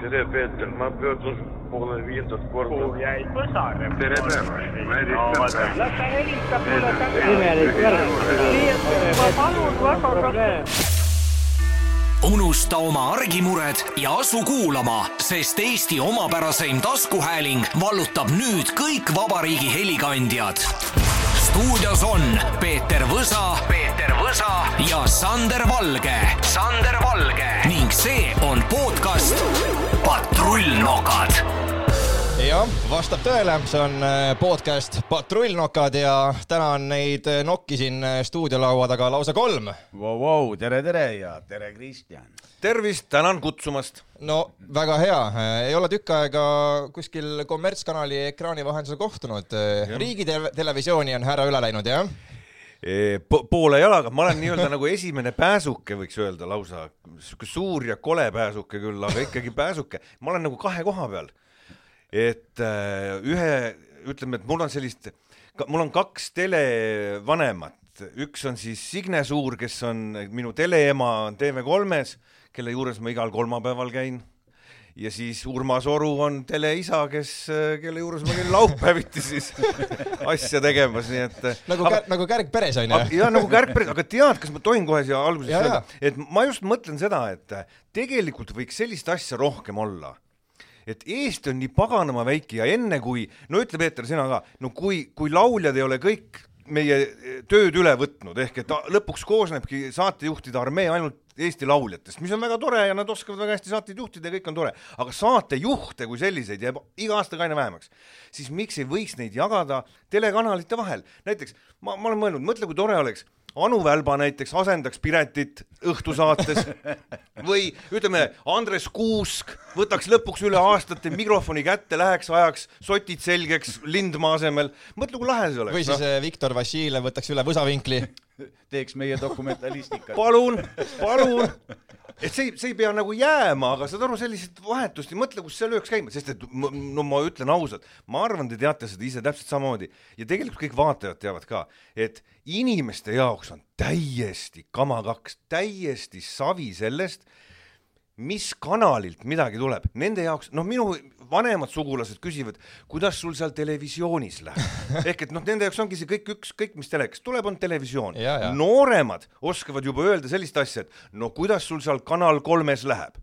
tere, Peeter, ma pöördun poole viiendat korda. jäid põsare. tere päevast, ma helistan. las ta helistab mulle imelik värk. ma palun väga, unusta oma argimured ja asu kuulama, sest Eesti omapäraseim taskuhääling vallutab nüüd kõik vabariigi helikandjad. stuudios on Peeter Võsa, Peeter Võsa ja Sander Valge, Sander Valge ning see on podcast Patrullnokad jah, vastab tõele, see on äh, podcast Patrullnokad ja täna on neid äh, nokki siin äh, stuudiolaua taga lausa kolm. Vau, vau, tere, tere ja tere, Kristjan. tervist, tänan kutsumast. no väga hea, ei ole tükk aega kuskil kommertskanali ekraani vahendusel kohtunud. riigitelevisiooni on härra üle läinud, jah? Poole jalaga, ma olen nii-öelda nagu esimene pääsuke, võiks öelda lausa, sihuke suur ja kole pääsuke küll, aga ikkagi pääsuke. ma olen nagu kahe koha peal. et äh, ühe, ütleme, et mul on sellist, mul on kaks televanemat, üks on siis Signe Suur, kes on minu teleema on TV3-s, kelle juures ma igal kolmapäeval käin ja siis Urmas Oru on teleisa, kes, kelle juures ma käin laupäeviti siis asja tegemas, nii et nagu aga, aga,, nagu kärg peres on ju aga,. ja nagu kärgpäris, aga tead, kas ma tohin kohe siia alguses öelda, et ma just mõtlen seda, et tegelikult võiks sellist asja rohkem olla et Eesti on nii paganama väike ja enne kui, no ütle Peeter, sina ka, no kui, kui lauljad ei ole kõik meie tööd üle võtnud, ehk et lõpuks koosnebki saatejuhtide armee ainult Eesti lauljatest, mis on väga tore ja nad oskavad väga hästi saateid juhtida ja kõik on tore, aga saatejuhte kui selliseid jääb iga aastaga aina vähemaks, siis miks ei võiks neid jagada telekanalite vahel, näiteks ma, ma olen mõelnud, mõtle, kui tore oleks Anu Välba näiteks asendaks Piretit õhtusaates või ütleme, Andres Kuusk võtaks lõpuks üle aastate mikrofoni kätte, läheks, ajaks sotid selgeks Lindmaa asemel. mõtle, kui lahe see oleks. või siis äh, Viktor Vassiljev võtaks üle võsavinkli. Teeks meie dokumentalistikat. palun, palun, et see, see ei pea nagu jääma, aga saad aru, sellist vahetust ja mõtle, kus see lööks käima, sest et no ma ütlen ausalt, ma arvan, te teate seda ise täpselt samamoodi. Ja tegelikult kõik vaatajad teavad ka, et inimeste jaoks on täiesti kama kaks, täiesti savi sellest, mis kanalilt midagi tuleb, nende jaoks, noh, minu vanemad sugulased küsivad, kuidas sul seal televisioonis läheb. ehk et noh, nende jaoks ongi see kõik ükskõik mis telekas, tuleb on televisioon nooremad oskavad juba öelda sellist asja, et no kuidas sul seal Kanal kolmes läheb.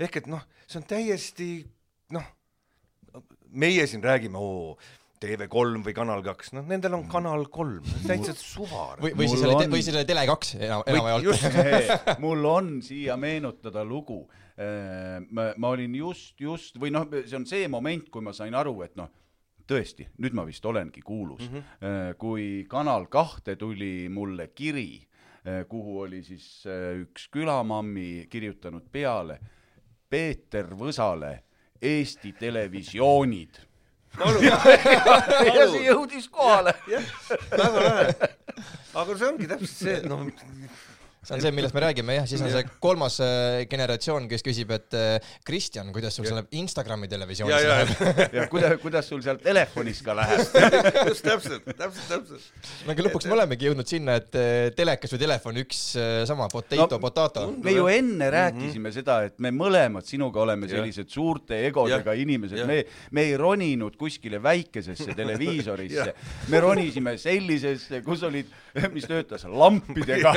ehk et noh, see on täiesti noh, meie siin räägime, oo, TV3 või Kanal kaks, noh, nendel on Kanal kolm, täitsa suva. või, või siis oli, on- või siis oli Tele2 enam, enamjaolt. just, mul on siia meenutada lugu. ma, ma olin just, just või noh, see on see moment, kui ma sain aru, et noh, tõesti, nüüd ma vist olengi kuulus mm. -hmm. kui Kanal kahte tuli mulle kiri, kuhu oli siis äh, üks külamammi kirjutanud peale Peeter Võsale Eesti Televisioonid. Ja see jõudis kohale. väga lahe. aga see ongi täpselt see, noh, see on see, millest me räägime jah, siis on see kolmas äh, generatsioon, kes küsib, et äh, Kristjan, kuidas sul seal Instagrami televisioonis ja, ja läheb? ja kuidas, kuidas sul seal telefonis ka läheb? just täpselt, täpselt, täpselt. no aga lõpuks me olemegi jõudnud sinna, et äh, telekas või telefon, üks sama, potato No, potato. me ju enne rääkisime mm -hmm. seda, et me mõlemad sinuga oleme sellised suurte egodega Jah. inimesed, me, me ei roninud kuskile väikesesse televiisorisse me ronisime sellisesse, kus olid, mis töötas lampidega,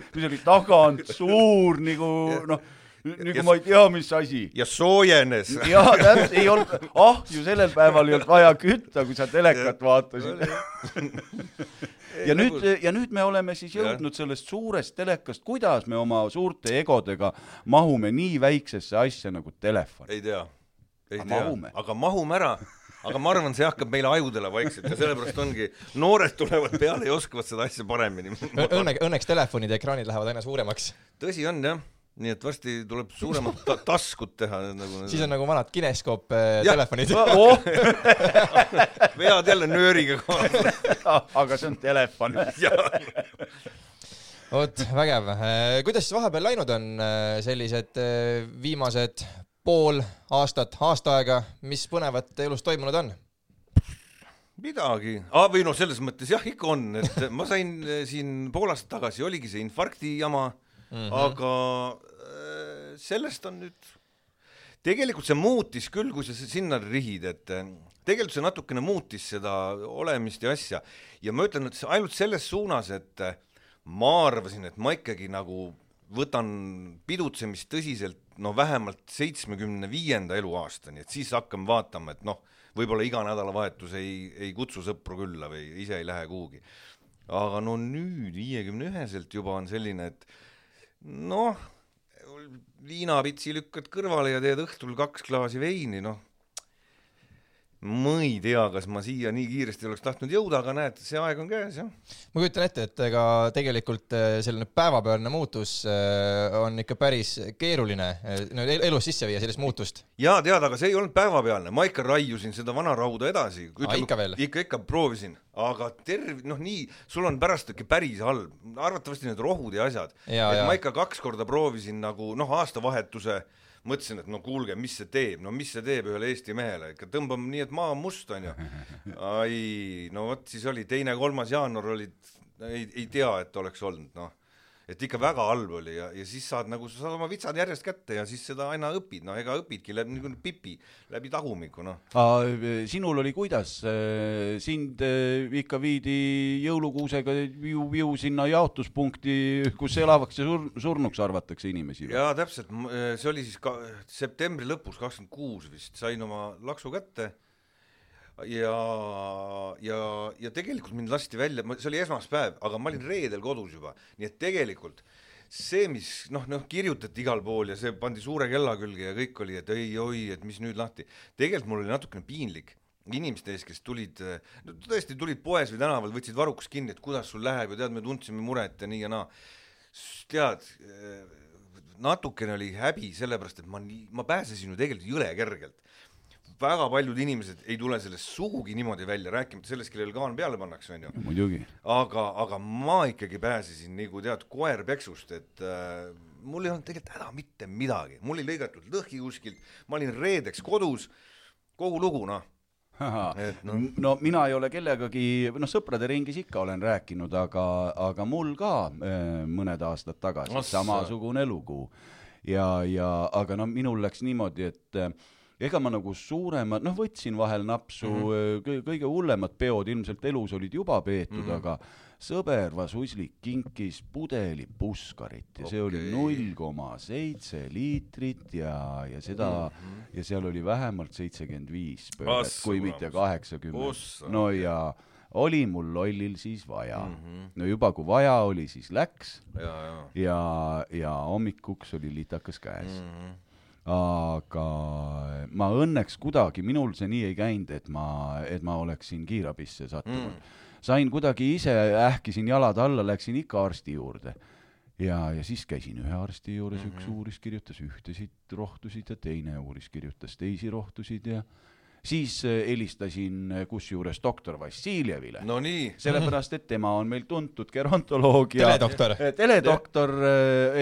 mis oli, tagant suur nagu noh, nagu ma ei tea, mis asi. ja soojenes. jaa, täpselt, ei olnud, ahju sellel päeval ei olnud vaja kütta, kui sa telekat vaatasid. ja nüüd, ja nüüd me oleme siis jõudnud sellest suurest telekast, kuidas me oma suurte egodega mahume nii väiksesse asja nagu telefon. ei tea, ei Aga tea aga mahume ära aga ma arvan, see hakkab meile ajudele vaikselt ja sellepärast ongi, noored tulevad peale ja oskavad seda asja paremini. Õnne, õnneks telefonide ekraanid lähevad aina suuremaks. tõsi on jah, nii et varsti tuleb suuremad ta taskud teha nagu. siis on nagu vanad kineskoop äh, telefonid. oh, vead jälle nööriga kaasa. aga see on telefon. vot, vägev. kuidas siis vahepeal läinud on äh, sellised äh, viimased pool aastat, aasta aega, mis põnevat elus toimunud on? midagi ah,, või noh, selles mõttes jah, ikka on, et ma sain eh, siin pool aastat tagasi oligi see infarkti jama mm, -hmm. aga äh, sellest on nüüd tegelikult see muutis küll, kui sa sinna rihid, et eh, tegelikult see natukene muutis seda olemist ja asja ja ma ütlen, et ainult selles suunas, et eh, ma arvasin, et ma ikkagi nagu võtan pidutsemist tõsiselt no vähemalt seitsmekümne viienda eluaastani, et siis hakkame vaatama, et noh, võib-olla iga nädalavahetus ei, ei kutsu sõpru külla või ise ei lähe kuhugi. aga no nüüd viiekümne üheselt juba on selline, et noh, viinapitsi lükkad kõrvale ja teed õhtul kaks klaasi veini, noh. Ma ei tea, kas ma siia nii kiiresti oleks tahtnud jõuda, aga näed, see aeg on käes jah. ma kujutan ette, et ega tegelikult eh, selline päevapealne muutus eh, on ikka päris keeruline eh, no el- elus sisse viia sellist muutust. ja tead, aga see ei olnud päevapealne, ma ikka raiusin seda vana rauda edasi. Ikka veel? ikka, ikka proovisin, aga terv-, noh nii, sul on pärast ikka päris halb, arvatavasti need rohud ja asjad. Ja, et ja. ma ikka kaks korda proovisin nagu noh, aastavahetuse mõtlesin, et no kuulge, mis see teeb, no mis see teeb ühele Eesti mehele, ikka tõmbame nii, et maa on must, onju. ai, no vot siis oli teine-kolmas jaanuar olid, ei, ei tea, et oleks olnud, noh et ikka väga halb oli ja, ja siis saad nagu, sa saad oma vitsad järjest kätte ja siis seda aina õpid, no ega õpidki läbi nagu pipi, läbi tagumiku, noh. sinul oli kuidas, sind eh, ikka viidi jõulukuusega viu-viu sinna jaotuspunkti, kus elavaks ja sur-, surnuks arvatakse inimesi jaa, täpselt, see oli siis ka septembri lõpus, kakskümmend kuus vist, sain oma laksu kätte ja, ja, ja tegelikult mind lasti välja, see oli esmaspäev, aga ma olin reedel kodus juba, nii et tegelikult see, mis noh, noh kirjutati igal pool ja see pandi suure kella külge ja kõik oli, et ei oi, et mis nüüd lahti, tegelikult mul oli natukene piinlik inimeste ees, kes tulid, no tõesti tulid poes või tänaval, võtsid varrukast kinni, et kuidas sul läheb ja tead, me tundsime muret ja nii ja naa. tead, natukene oli häbi, sellepärast et ma nii, ma pääsesin ju tegelikult jõle kergelt. Väga paljud inimesed ei tule sellest sugugi niimoodi välja, rääkimata sellest, kellele kaan peale pannakse, onju. aga, aga ma ikkagi pääsesin nagu tead, koer peksust, et äh, mul ei olnud tegelikult häda mitte midagi, mul ei lõigatud lõhki kuskilt, ma olin reedeks kodus, kogu lugu, noh. Noh. no mina ei ole kellegagi, noh sõprade ringis ikka olen rääkinud, aga, aga mul ka eh, mõned aastad tagasi Ossa. samasugune lugu. ja, ja aga no minul läks niimoodi, et eh, ega ma nagu suurema, noh võtsin vahel napsu mm. -hmm. kõige hullemad peod ilmselt elus olid juba peetud mm. -hmm. aga sõber Vasuslik kinkis pudeli puskarit ja see oli null koma seitse liitrit ja, ja seda mm, -hmm. ja seal oli vähemalt seitsekümmend viis pööret, Assu kui mitte kaheksakümmend no ja oli mul lollil siis vaja mm. -hmm. no juba kui vaja oli, siis läks ja, ja ja, ja hommikuks oli litakas käes mm. -hmm. Aga ma õnneks kuidagi, minul see nii ei käinud, et ma, et ma oleksin kiirabisse sattunud mm.. sain kuidagi ise, ähkisin jalad alla, läksin ikka arsti juurde ja, ja siis käisin ühe arsti juures mm, -hmm. üks uuris, kirjutas ühtesid rohtusid ja teine uuris, kirjutas teisi rohtusid ja siis eh, helistasin eh, kusjuures doktor Vassiljevile no nii, sellepärast, et tema on meil tuntud gerontoloog ja Teledoktor. Teledoktor,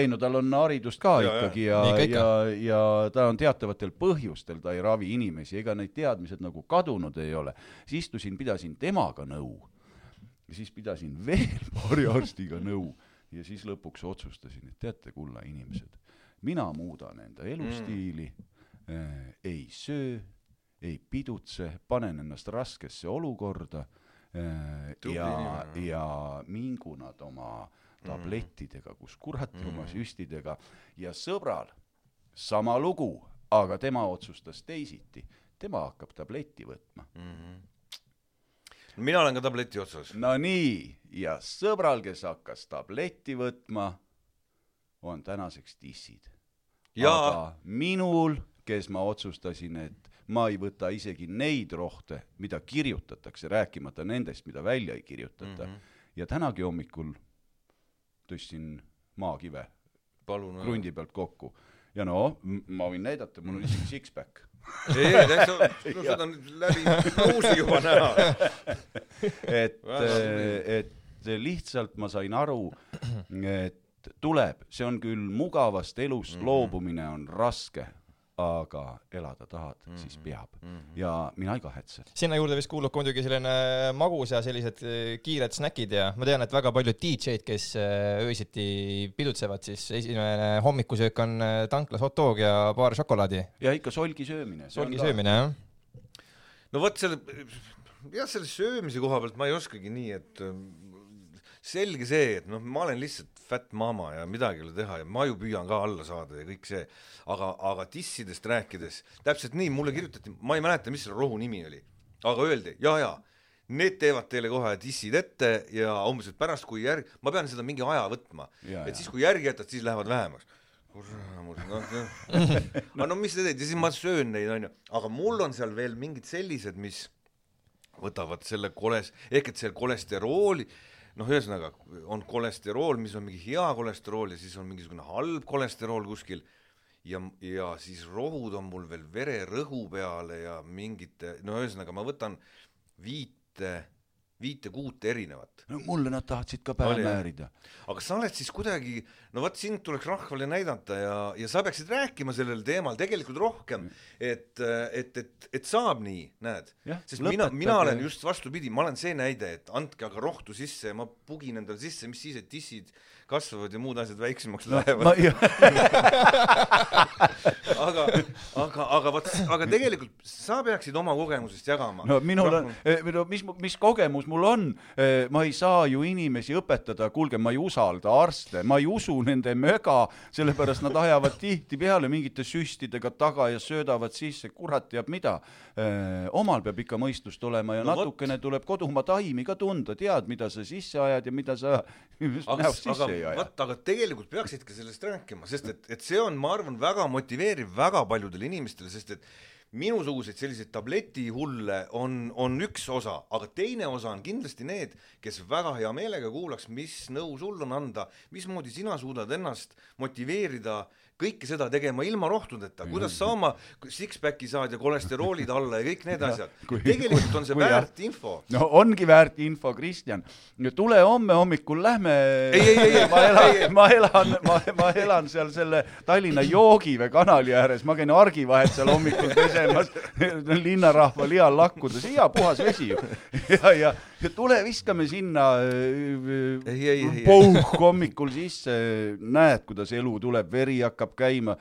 ei no tal on haridust ka Ja, ikkagi ja, ja, ja, ja ta on teatavatel põhjustel, ta ei ravi inimesi, ega need teadmised nagu kadunud ei ole. siis istusin, pidasin temaga nõu ja siis pidasin veel paari arstiga nõu ja siis lõpuks otsustasin, et teate, kulla inimesed, mina muudan enda elustiili mm., äh, ei söö, ei pidutse, panen ennast raskesse olukorda äh, Tubli ja, ja mingu nad oma tablettidega, kus kurat mm. oma süstidega ja sõbral sama lugu, aga tema otsustas teisiti, tema hakkab tabletti võtma. mina olen ka tableti otsas. no nii, ja sõbral, kes hakkas tabletti võtma, on tänaseks dissid. Aga minul, kes ma otsustasin, et ma ei võta isegi neid rohte, mida kirjutatakse, rääkimata nendest, mida välja ei kirjutata mm. -hmm. ja tänagi hommikul tõstsin maakive palun. krundi pealt kokku ja no ma võin näidata, mul on isegi six-pack. ei, ei, täitsa, no seda on läbi uusi juba näha. et tubli., et lihtsalt ma sain aru, et tuleb, see on küll mugavast elust mm -hmm. loobumine on raske, aga elada tahad mm, -hmm. siis peab mm. -hmm. ja mina ei kahetse. sinna juurde vist kuulub ka muidugi selline magus ja sellised eh, kiired snäkid ja ma tean, et väga paljud DJ-d, kes eh, öösiti pidutsevad, siis esimene hommikusöök on tanklas hot dog ja paar šokolaadi. ja ikka solgi söömine. solgi. söömine, jah. no vot selle, jah, selle söömise koha pealt ma ei oskagi nii, et selge see, et noh, ma olen lihtsalt fat mama ja midagi ei ole teha ja ma ju püüan ka alla saada ja kõik see, aga, aga dissidest rääkides, täpselt nii, mulle kirjutati, ma ei mäleta, mis selle rohu nimi oli, aga öeldi ja, ja need teevad teile kohe dissid ette ja umbes, et pärast, kui järg, ma pean seda mingi aja võtma, et siis, kui järgi jätad, siis lähevad vähemaks. kurat, noh, aga no mis sa teed? Ja siis ma söön neid, onju, aga mul on seal veel mingid sellised, mis võtavad selle koles-, ehk et see kolesterooli, noh, ühesõnaga on kolesterool, mis on mingi hea kolesterool ja siis on mingisugune halb kolesterool kuskil. Ja, ja siis rohud on mul veel vererõhu peale ja mingite, no ühesõnaga ma võtan viite, viite-kuute erinevat. no mulle nad tahtsid ka Oli, pähe jah? määrida. aga sa oled siis kuidagi, no vot sind tuleks rahvale näidata ja, ja sa peaksid rääkima sellel teemal tegelikult rohkem, et, et, et, et saab nii, näed sest mina, mina lõpetage. olen just vastupidi, ma olen see näide, et andke aga rohtu sisse ja ma pugin endale sisse, mis siis, et dissid kasvavad ja muud asjad väiksemaks no lähevad ma, aga, aga, aga vot, aga tegelikult sa peaksid oma kogemusest jagama. no minul on, no mis, mis kogemus mul on, ma ei saa ju inimesi õpetada, kuulge, ma ei usalda arste, ma ei usu nende möga, sellepärast nad ajavad tihtipeale mingite süstidega taga ja söödavad sisse, kurat teab mida. omal peab ikka mõistust olema ja No no natukene tuleb kodumaa taimi ka tunda, tead, mida sa sisse ajad ja mida sa näost sisse aga ei aja. vot, aga tegelikult peaksidki sellest rääkima, sest et, et see on, ma arvan, väga motiveeriv väga paljudele inimestele, sest et minusuguseid selliseid tabletihulle on, on üks osa, aga teine osa on kindlasti need, kes väga hea meelega kuulaks, mis nõu sul on anda, mismoodi sina suudad ennast motiveerida kõike seda tegema ilma rohtudeta, kuidas sa oma six-pack'i saad ja kolesteroolid alla ja kõik need asjad. tegelikult on see kui jah. väärt info. no ongi väärt info, Kristjan. tule homme hommikul, lähme. Ei, ei, ei, ma elan ma elan, ma, ma elan seal selle Tallinna Joogivee kanali ääres, ma käin argivahet seal hommikul pesemas, linnarahva lial lakkudes, hea puhas vesi ju. ja, ja, ja tule viskame sinna ei, ei. pauh hommikul sisse, näed, kuidas elu tuleb, veri hakkab käima,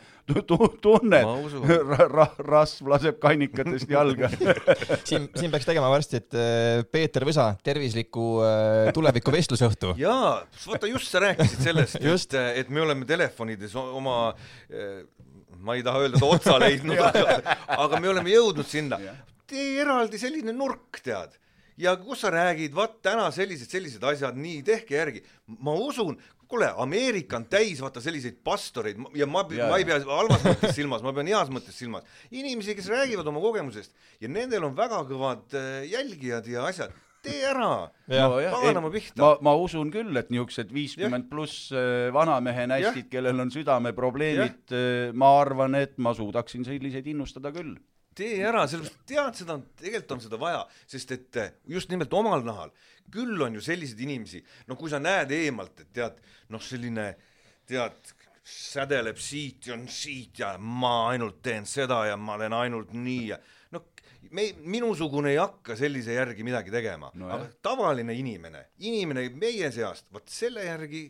tunned Ma usun. ra,, ra, rasv laseb kannikatest jalga siin, siin peaks tegema varsti, et eh, Peeter Võsa tervisliku eh, tuleviku vestlusõhtu. jaa, vaata just sa rääkisid sellest, Just. et, et me oleme telefonides oma ma ei taha öelda, et otsa leidnud, aga, aga me oleme jõudnud sinna. tee eraldi selline nurk, tead. Ja kus sa räägid, vaat täna sellised, sellised asjad, nii, tehke järgi. ma usun, kuule, Ameerika on täis vaata selliseid pastoreid ja ma, ma ei pea halvas mõttes silmas, ma pean heas mõttes silmas. inimesi, kes räägivad oma kogemusest ja nendel on väga kõvad eh, jälgijad ja asjad. tee ära, paganama pihta ma, ma usun küll, et niisugused viiskümmend pluss äh, vanamehe nästid, kellel on südameprobleemid, ma arvan, et ma suudaksin selliseid innustada küll. Tee ära, sellepärast tead, seda tegelikult on seda vaja, sest et eh, just nimelt omal nahal, küll on ju selliseid inimesi, no kui sa näed eemalt, et tead, noh, selline tead, sädeleb siit ja siit ja ma ainult teen seda ja ma teen ainult nii ja no me, minusugune ei hakka sellise järgi midagi tegema No aga tavaline inimene, inimene meie seast, vot selle järgi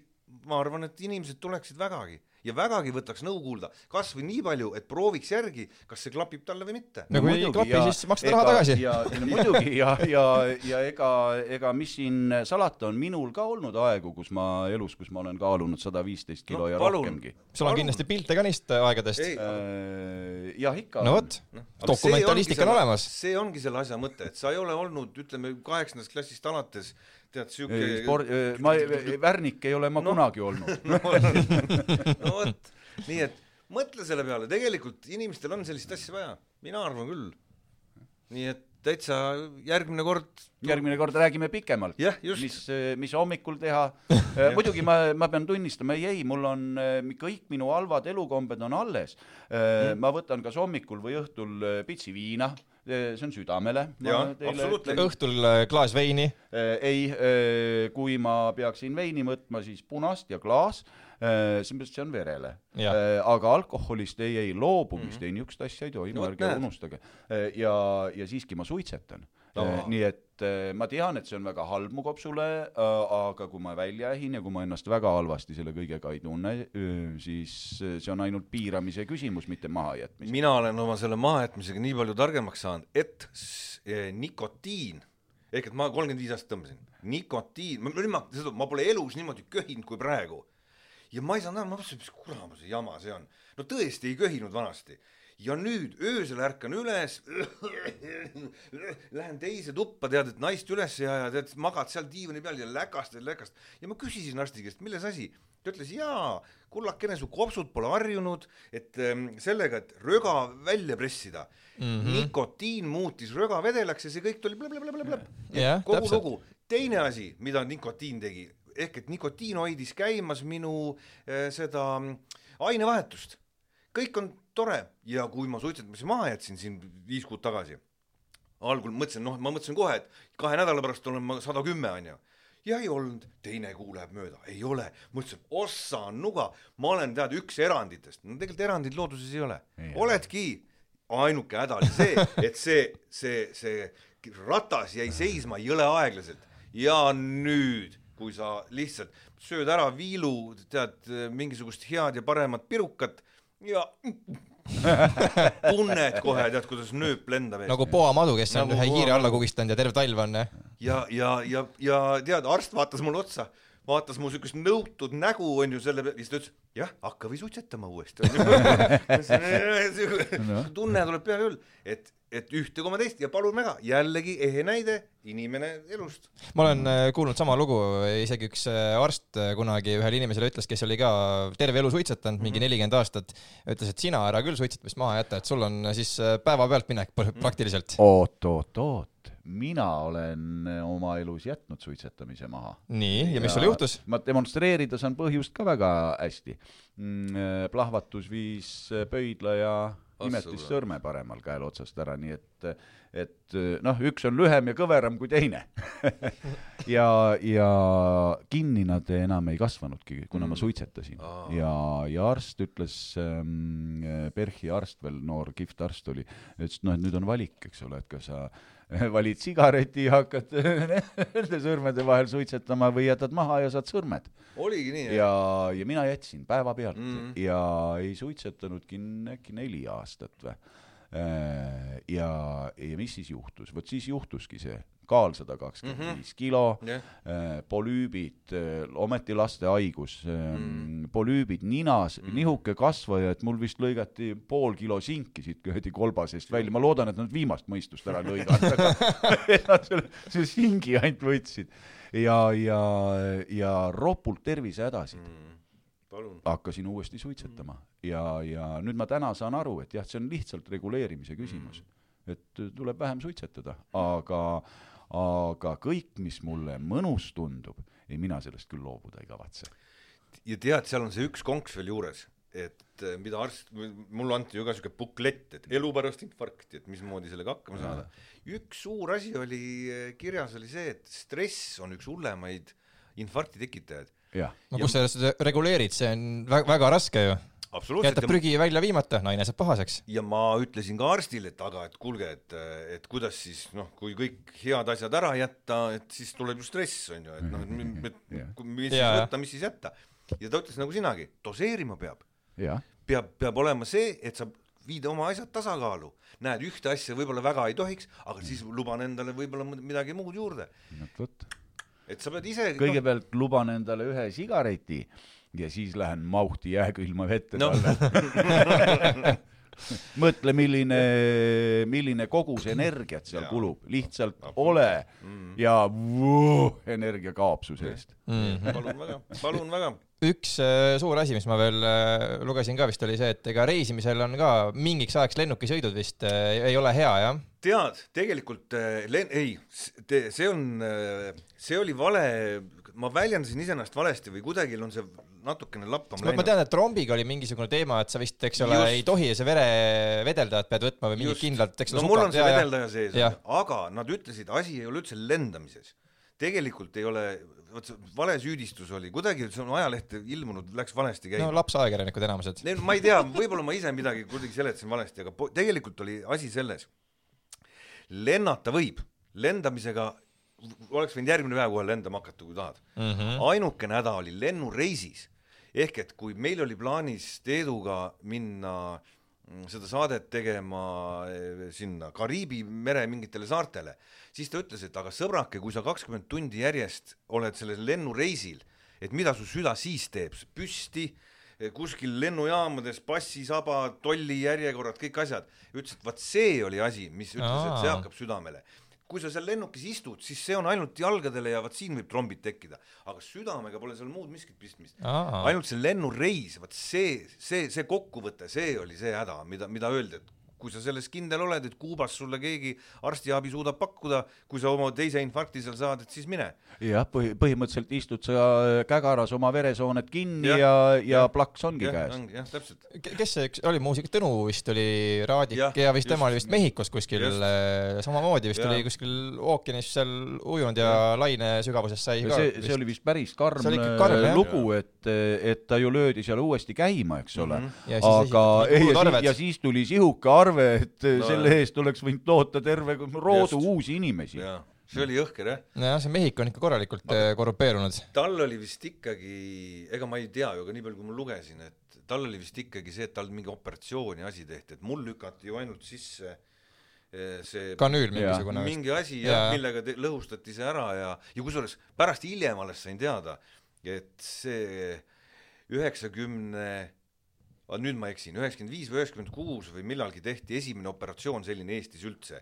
ma arvan, et inimesed tuleksid vägagi ja vägagi võtaks nõu kuulda, kas või nii palju, et prooviks järgi, kas see klapib talle või mitte. no kui ei klapi, siis maksta raha tagasi. ja no, muidugi ja, ja, ja ega, ega mis siin salata on, minul ka olnud aegu, kus ma elus, kus ma olen kaalunud sada viisteist kilo No ja palun. rohkemgi. sul on Palun. kindlasti pilte ka neist aegadest. ei, jah, ikka. no vot, Aga dokumentalistika on olemas. see ongi selle asja mõte, et sa ei ole olnud, ütleme kaheksandast klassist alates tead siuke sport, ma, värnik ei ole ma No. kunagi olnud. no vot, nii et mõtle selle peale, tegelikult inimestel on sellist asja vaja, mina arvan küll. nii et täitsa järgmine kord järgmine kord räägime pikemalt. Jah, just. mis, mis hommikul teha. muidugi ma, ma pean tunnistama, ei, ei, mul on eh, kõik minu halvad elukombed on alles. Mm. ma võtan kas hommikul või õhtul eh, pitsi viina, see on südamele. Õhtul äh, klaas veini. ei, kui ma peaksin veini võtma, siis punast ja klaas. sellepärast see on verele. Aga alkoholist ei, ei loobumist mm, -hmm. ei niisugust asja ei toimu No ärge näed. unustage. ja, ja siiski ma suitsetan no.. nii et eh, ma tean, et see on väga halb mu kopsule, aga kui ma välja ähin ja kui ma ennast väga halvasti selle kõigega ei tunne, siis eh, see on ainult piiramise küsimus, mitte mahajätmise. mina olen oma selle mahajätmisega nii palju targemaks saanud, et eh, nikotiin ehk et ma kolmkümmend viis aastat tõmbasin, nikotiin, ma, seda, ma pole elus niimoodi köhinud kui praegu. ja ma ei saanud aru, ma mõtlesin, mis kuramuse jama see on. no tõesti ei köhinud vanasti. Ja nüüd öösel ärkan üles, lähen teise tuppa, tead, et naist üles ja, ja tead, magad seal diivani peal ja läkastad, läkastad ja ma küsisin arsti käest, milles asi ta ütles jaa, kullakene, su kopsud pole harjunud, et ähm, sellega, et röga välja pressida mm, -hmm. nikotiin muutis röga vedelaks ja see kõik tuli blõblõblõblõblõb. Jah, kogu täpselt. lugu. teine asi, mida nikotiin tegi, ehk et nikotiin hoidis käimas minu äh, seda ainevahetust. Kõik on tore. Ja kui ma suitsetamise maha jätsin siin viis kuud tagasi, algul mõtlesin, noh, ma mõtlesin kohe, et kahe nädala pärast olen ma sada kümme, onju. ja ei olnud, teine kuu läheb mööda, ei ole, mõtlesin, ossa nuga, ma olen tead üks eranditest, no tegelikult erandeid looduses ei ole, oledki, ainuke häda oli see, et see, see, see ratas jäi seisma jõle aeglaselt. Ja nüüd, kui sa lihtsalt sööd ära viilu, tead mingisugust head ja paremat pirukat ja. Tunned kohe, tead, kuidas nööp lendab ees. Nagu Poa Madu, kes on Nagu ühe hiire alla kugistanud ja terve talv on. ja, ja, ja, ja tead, arst vaatas mulle otsa, vaatas mu siukest nõutud nägu onju selle peale, siis ta ütles jah, hakka või suitsetama uuesti. tunne tuleb peale küll, et, et ühte koma teist ja palun väga, jällegi ehe näide, inimene elust. ma olen äh, kuulnud sama lugu, isegi üks äh, arst äh, kunagi ühele inimesele ütles, kes oli ka terve elu suitsetanud, mingi nelikümmend aastat, ütles, et sina ära küll suitsetamist maha jäta, et sul on siis päevapealt minek pr- praktiliselt. oot, oot, oot, mina olen oma elus jätnud suitsetamise maha. nii, ja mis sul juhtus? ma demonstreerida saan põhjust ka väga hästi mm,. plahvatus viis pöidla ja imetissõrme paremal käel otsast ära, nii et, et noh, üks on lühem ja kõveram kui teine. ja, ja kinni nad enam ei kasvanudki, kuna ma suitsetasin Aa. ja, ja arst ütles ähm,, PERH-i arst veel, noor kihvt arst oli, ütles, et noh, et nüüd on valik, eks ole, et kas sa valid sigareti ja hakkad nende sõrmede vahel suitsetama või jätad maha ja saad sõrmed. oligi nii, ja, ja mina jätsin päevapealt mm ja ei suitsetanudki äkki neli aastat või. ja, ja mis siis juhtus, vot siis juhtuski see, kaal sada kakskümmend viis kilo, jah, polüübid, ometi laste haigus mm., polüübid ninas mm., nihuke kasvaja, et mul vist lõigati pool kilo sinki siit kuradi kolbasest välja, ma loodan, et nad viimast mõistust ära lõiganud, aga nad selle, selle singi ainult võtsid ja, ja, ja ropult tervisehädasid mm. Hakkasin uuesti suitsetama ja, ja nüüd ma täna saan aru, et jah, see on lihtsalt reguleerimise küsimus mm.. et tuleb vähem suitsetada, aga, aga kõik, mis mulle mõnus tundub, ei mina sellest küll loobuda ei kavatse. ja tead, seal on see üks konks veel juures, et eh, mida arst, mulle anti ju ka siuke buklett, et elu pärast infarkti, et mismoodi sellega hakkama saada. üks suur asi oli eh, kirjas, oli see, et stress on üks hullemaid infarkti tekitajaid. No kus sa seda reguleerid, see on väga, väga raske ju. absoluutselt jätab. prügi välja viimata, naine saab pahaseks. ja ma ütlesin ka arstile, et aga, et kuulge, et, et kuidas siis noh, kui kõik head asjad ära jätta, et siis tuleb ju stress on ju, et noh, et mis siis Jaa. võtta, mis siis jätta. ja ta ütles nagu sinagi, doseerima peab, peab, peab olema see, et sa viid oma asjad tasakaalu. näed, ühte asja võib-olla väga ei tohiks, aga siis luban endale võib-olla mid- midagi muud juurde. vot. Et sa pead ise kõigepealt luban endale ühe sigareti ja siis lähen mauhti jääkülma vette No. talvel. mõtle, milline, milline kogus energiat seal Jaa. kulub, lihtsalt Absoluutselt. ole Mm. ja vuu, energia kaob su seest. Mhm. palun väga, palun väga. Üks äh, suur asi, mis ma veel äh, lugesin ka vist oli see, et ega reisimisel on ka mingiks ajaks lennukisõidud vist äh, ei ole hea jah. tead, tegelikult len-, ei, see on, see oli vale, ma väljendasin iseennast valesti või kuidagi on see natukene lappama ma, ma tean, et trombiga oli mingisugune teema, et sa vist, eks ole, ei tohi see verevedeldajat pead võtma või mingit kindlat, eks no mul on see vedeldaja sees aga nad ütlesid, asi ei ole üldse lendamises. tegelikult ei ole, vot see valesüüdistus oli kuidagi, see on ajalehte ilmunud, läks valesti no käima. lapsajakirjanikud enamused. ma ei tea, võib-olla ma ise midagi kuidagi seletasin valesti, aga tegelikult oli asi selles, lennata võib, lendamisega oleks võinud järgmine päev kohe lendama hakata, kui tahad mm. -hmm. ainukene häda oli lennureisis ehk et kui meil oli plaanis Teeduga minna mm, seda saadet tegema eh, sinna Kariibi mere mingitele saartele, siis ta ütles, et aga sõbrake, kui sa kakskümmend tundi järjest oled sellel lennureisil, et mida su süda siis teeb, püsti eh, kuskil lennujaamades passisaba, tollijärjekorrad, kõik asjad. ütles, et vaat see oli asi, mis ütles, et see hakkab südamele kui sa seal lennukis istud, siis see on ainult jalgadele ja vaat siin võib trombid tekkida, aga südamega pole seal muud miskit pistmist. Ainult see lennureis, vot see, see, see kokkuvõte, see oli see häda, mida, mida öeldi, et kui sa selles kindel oled, et Kuubas sulle keegi arstiabi suudab pakkuda, kui sa oma teise infarkti seal saad, et siis mine. jah, põhi, põhimõtteliselt istud sa kägaras oma veresooned kinni ja, ja, ja jah. plaks ongi jah käes., jah, täpselt. kes see üks oli muusik, Tõnu vist oli Raadik ja, ja vist just, tema oli vist Mehhikos kuskil just. äh, samamoodi vist Jah. oli kuskil ookeanis seal ujunud ja laine sügavuses sai ka see, see oli vist päris karm, ikka karm, äh, jah. lugu, et, et ta ju löödi seal uuesti käima, eks ole mm. -hmm. Ja siis aga ei, ja, siis- ja siis tuli sihuke arve, et no, No selle eest oleks võinud toota terve roodu Just. uusi inimesi. see oli jõhker jah. nojah, see Mehhiko on ikka korralikult äh, korrumpeerunud. tal oli vist ikkagi, ega ma ei tea ju, aga nii palju, kui ma lugesin, et tal oli vist ikkagi see, et tal mingi operatsiooni asi tehti, et mul lükati ju ainult sisse eh, see kanüül mingisugune. mingi asi jah ja., millega te, lõhustati see ära ja, ja kusjuures pärast hiljem alles sain teada, et see üheksakümne, nüüd ma eksin, üheksakümmend viis või üheksakümmend kuus või millalgi tehti esimene operatsioon selline Eestis üldse.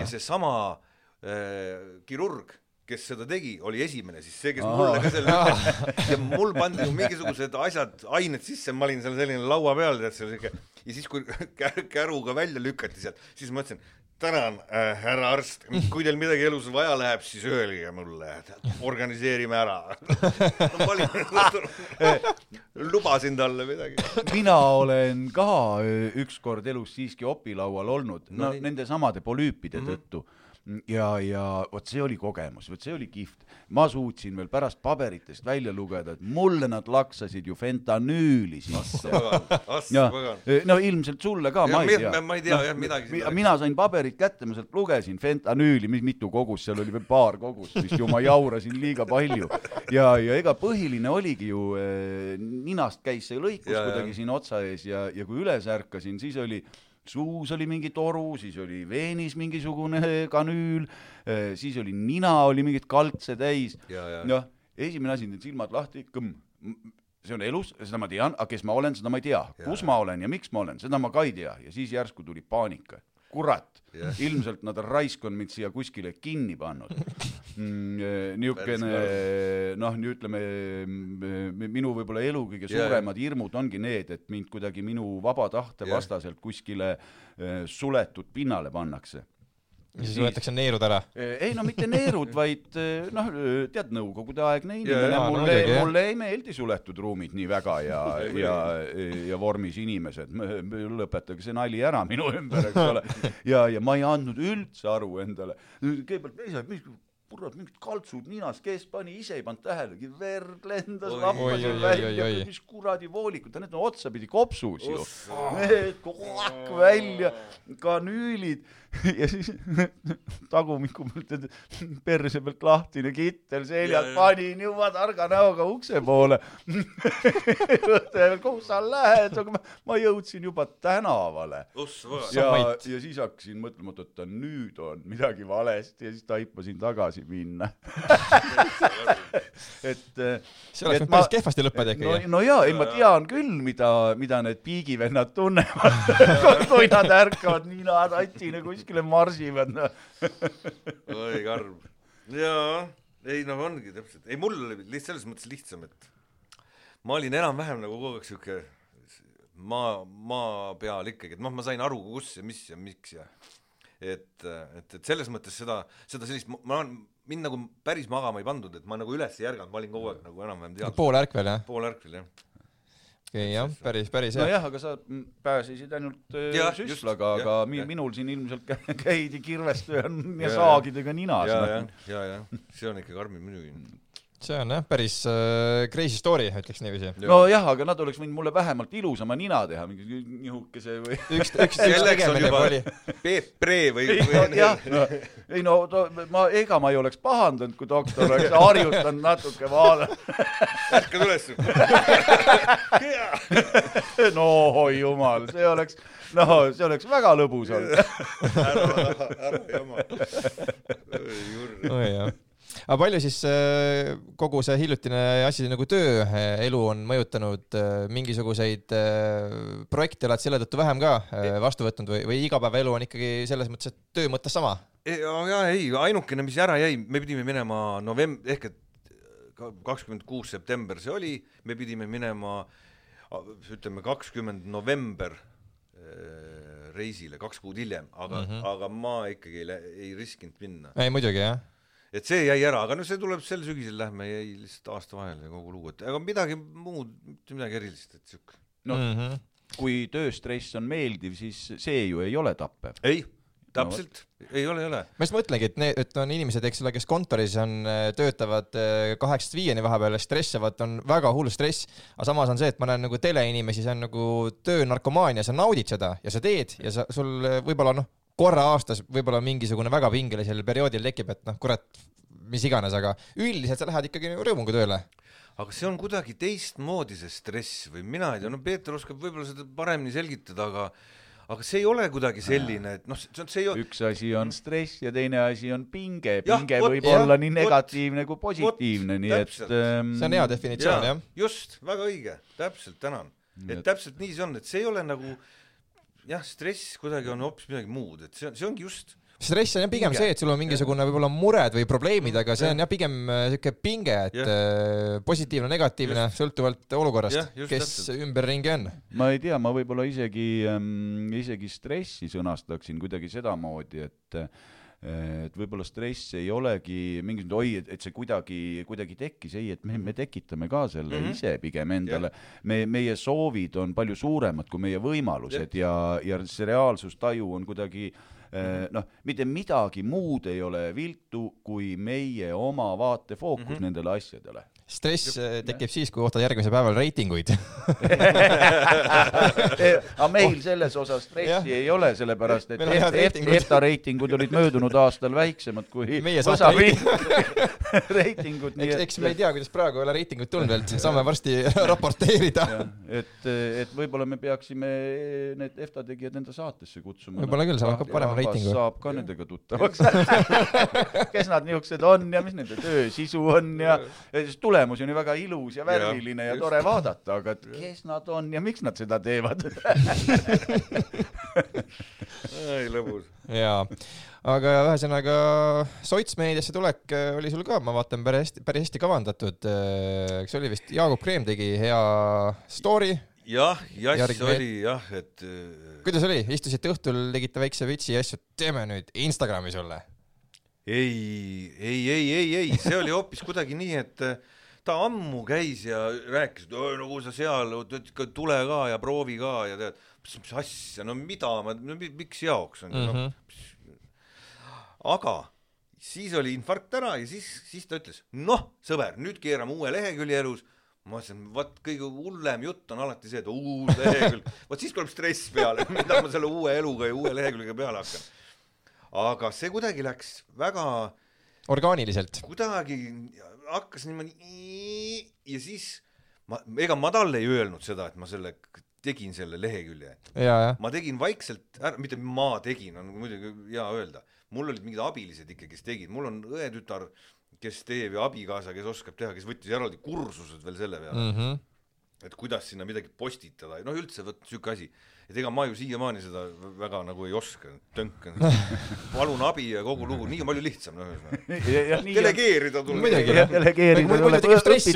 Ja seesama äh, kirurg, kes seda tegi, oli esimene siis see, kes Aa. mulle ka selle ütles ja mul pandi ju mingisugused asjad, ained sisse, ma olin seal selline laua peal, tead seal siuke ja siis, kui kä- käruga välja lükati sealt, siis ma ütlesin, tänan äh,, härra arst, kui teil midagi elus vaja läheb, siis öelge mulle, organiseerime ära lubasin talle midagi. mina olen ka öö, ükskord elus siiski opilaual olnud, no No nii. nende samade polüüpide mm -hmm. tõttu ja, ja vot see oli kogemus, vot see oli kihvt. ma suutsin veel pärast paberitest välja lugeda, et mulle nad laksasid ju fentanüüli sisse. ja pagan. no ilmselt sulle ka, Ja ma ei tea. ma ei tea, jah, midagi mina sain paberid kätte, ma sealt lugesin fentanüüli, mitu kogust seal oli, paar kogust vist ju ma jaurasin liiga palju. ja, ja ega põhiline oligi ju eh,, ninast käis see lõikus Ja, ja. kuidagi siin otsa ees ja, ja kui üles ärkasin, siis oli suus oli mingi toru, siis oli veenis mingisugune kanüül, siis oli nina oli mingit kaltse täis noh, esimene asi, need silmad lahti, kõmm. see on elus, seda ma tean, aga kes ma olen, seda ma ei tea. kus ma olen ja miks ma olen, seda ma ka ei tea ja siis järsku tuli paanika. kurat Jah., ilmselt nad raisk on mind siia kuskile kinni pannud mm,. niisugune noh, ütleme mm, minu võib-olla elu kõige suuremad hirmud ongi need, et mind kuidagi minu vaba tahte Jah. vastaselt kuskile eh, suletud pinnale pannakse ja siis võetakse neerud ära. ei no mitte neerud, vaid eh, noh, tead, nõukogudeaegne inimene, no mulle jah. mulle ei meeldi suletud ruumid nii väga ja, ja, ja vormis inimesed, lõpetage see nali ära minu ümber, eks ole. ja, ja ma ei andnud üldse aru endale, kõigepealt ise, mis kurat, mingid kaltsud ninas, kes pani, ise ei pannud tähelegi, verd lendas Oi. lappas Oi, oi, välja mis kuradi voolikud, need on otsapidi kopsus ju. Koak välja, kanüülid ja siis tagumiku pealt perse pealt lahtine kittel seljas Ja,, ja. panin juba targa näoga ukse poole. kuhu sa lähed, aga ma, ma jõudsin juba tänavale ja ja siis hakkasin mõtlema, et oota nüüd on midagi valesti ja siis taipasin tagasi minna. et. see oleks võinud päris kehvasti lõppeda no, ikkagi. no jaa, ei ma tean küll, mida, mida need piigivennad tunnevad, kui nad ärkavad nina tatine kuskile marsivad no.. oi karm. jaa, ei no ongi täpselt, ei mul oli lihtsalt selles mõttes lihtsam, et ma olin enam-vähem nagu kogu aeg siuke maa, maa peal ikkagi, et noh, ma sain aru, kus ja mis ja miks ja et, et, et selles mõttes seda, seda sellist, ma olen, mind nagu päris magama ei pandud, et ma nagu üles ei ärganud, ma olin kogu aeg nagu enam-vähem teadlik, poolärkvel jah? poolärkvel jah. jah, päris, päris hea. nojah, aga sa pääsesid ainult äh, just, süstlaga, aga jah, mi- jah. minul siin ilmselt kä- käidi kirveste ja, ja Ja, saagidega ninas. ja, ja, ja, ja see on ikka karmim muidugi. See on jah, päris äh, crazy story, ütleks niiviisi. nojah, aga nad oleks võinud mulle vähemalt ilusama nina teha, mingi nihukese või üks, üks, üks tegemine oli. Peep Pre või, jah, no ei no to, ma, ega ma ei oleks pahandanud, kui doktor oleks harjutanud natuke vaala-. ärkad üles. no oi jumal, see oleks, no see oleks väga lõbus olnud. ära, ära jama. oi jah. Aga palju siis äh, kogu see hiljutine asi nagu tööelu on mõjutanud, mingisuguseid äh, projekte oled selle tõttu vähem ka äh, vastu võtnud või, või igapäevaelu on ikkagi selles mõttes, et töö mõttes sama? ja ei, ainukene, mis ära jäi, me pidime minema novemb-, ehk et kakskümmend kuus september see oli, me pidime minema ütleme kakskümmend november äh, reisile kaks kuud hiljem, aga mm. -hmm. aga ma ikkagi ei, ei riskinud minna. ei muidugi jah. Et see jäi ära, aga no see tuleb sel sügisel lähme, jäi lihtsalt aasta vahele kogu lugu, et ega midagi muud, mitte midagi erilist, et siuke. noh, Mhm. kui tööstress on meeldiv, siis see ju ei ole tappev. ei, täpselt no,, ei ole, ei ole. ma just mõtlengi, et need, et on inimesed, eks ole, kes kontoris on, töötavad äh, kaheksast viieni vahepeal ja stressivad, on väga hull stress, aga samas on see, et ma näen nagu teleinimesi, see on nagu töönarkomaania, sa naudid seda ja sa teed ja sa, sul äh, võib-olla noh, korra aastas võib-olla mingisugune väga pingelisel perioodil tekib, et noh, kurat, mis iganes, aga üldiselt sa lähed ikkagi rõõmuga tööle. aga see on kuidagi teistmoodi, see stress või mina ei tea, no Peeter oskab võib-olla seda paremini selgitada, aga aga see ei ole kuidagi selline, et noh, see on, see ei ole, üks asi on stress ja teine asi on pinge, Jah, pinge vot, võib jah, olla nii negatiivne kui positiivne, nii et täpselt. ähm, see on hea definitsioon jah. just, väga õige, täpselt, tänan. et täpselt nii see on, et see ei ole nagu jah, stress kuidagi on hoopis midagi muud, et see on, see ongi just stress on jah pigem Pinge. see, et sul on mingisugune võib-olla mured või probleemid, aga see on jah pigem äh, siuke pinge, et Jah. äh, positiivne, negatiivne, sõltuvalt olukorrast kes ümberringi on. ma ei tea, ma võib-olla isegi ähm,, isegi stressi sõnastaksin kuidagi sedamoodi, et et võib-olla stress ei olegi mingisugune oi, et, et see kuidagi, kuidagi tekkis, ei, et me, me tekitame ka selle mm. -hmm. ise pigem endale. me, meie soovid on palju suuremad kui meie võimalused ja, ja see reaalsustaju on kuidagi eh, noh, mitte midagi muud ei ole viltu kui meie oma vaatefookus mm -hmm. nendele asjadele. Stress äh, tekib siis, kui ootad järgmisel päeval reitinguid. aga meil selles osas stressi Jah. ei ole, sellepärast et EFTA reitingud. Reitingud olid möödunud aastal väiksemad kui Meie saate reitingud, nii eks, et eks me ei tea, kuidas praegu ei ole reitinguid tulnud veel, saame varsti raporteerida. et, et võib-olla me peaksime need EFTA tegijad enda saatesse kutsuma. Võib-olla küll, saavad ka parema reitingu. saab ka nendega tuttavaks. kes nad niisugused on ja mis nende töö sisu on ja, ja siis tulemus on ju väga ilus ja värviline ja, ja just. tore vaadata, aga et kes nad on ja miks nad seda teevad. ei lõbus. jaa, aga ühesõnaga sotsmeediasse tulek äh, oli sul ka, ma vaatan, päris hästi, päris hästi kavandatud. eks see oli vist, Jaagup Kreem tegi hea story. jah, jass Järgmine- oli jah, et äh, kuidas oli, istusite õhtul, tegite väikse vitsi ja asju, teeme nüüd Instagrami sulle. ei, ei, ei, ei, ei, see oli hoopis kuidagi nii, et äh, ta ammu käis ja rääkis, et "Oi, no kui sa seal, tule ka ja proovi ka ja tead, mis, asja, no mida ma, miks jaoks on mm, Mhm. -hmm. no, aga siis oli infarkt ära ja siis, siis ta ütles, noh, sõber, nüüd keerame uue lehekülje elus ma ütlesin, vot kõige hullem jutt on alati see, et uus lehekülg, vot siis tuleb stress peale, mida ma selle uue eluga ja uue leheküljega peale hakkan. aga see kuidagi läks väga orgaaniliselt. kuidagi hakkas niimoodi ja siis ma, ega ma talle ei öelnud seda, et ma selle tegin selle lehekülje, ma tegin vaikselt ära, mitte ma tegin, on muidugi hea öelda, mul olid mingid abilised ikka, kes tegid, mul on õetütar, kes teeb ja abikaasa, kes oskab teha, kes võttis eraldi kursused veel selle peale mm. -hmm. et kuidas sinna midagi postitada noh, üldse vot siuke asi. Et ega ma ju siiamaani seda väga nagu ei oska, tönkan, palun abi ja kogu lugu, nii on palju lihtsam, noh ühesõnaga. delegeerida tuleb. Muidugi, delegeerida tuleb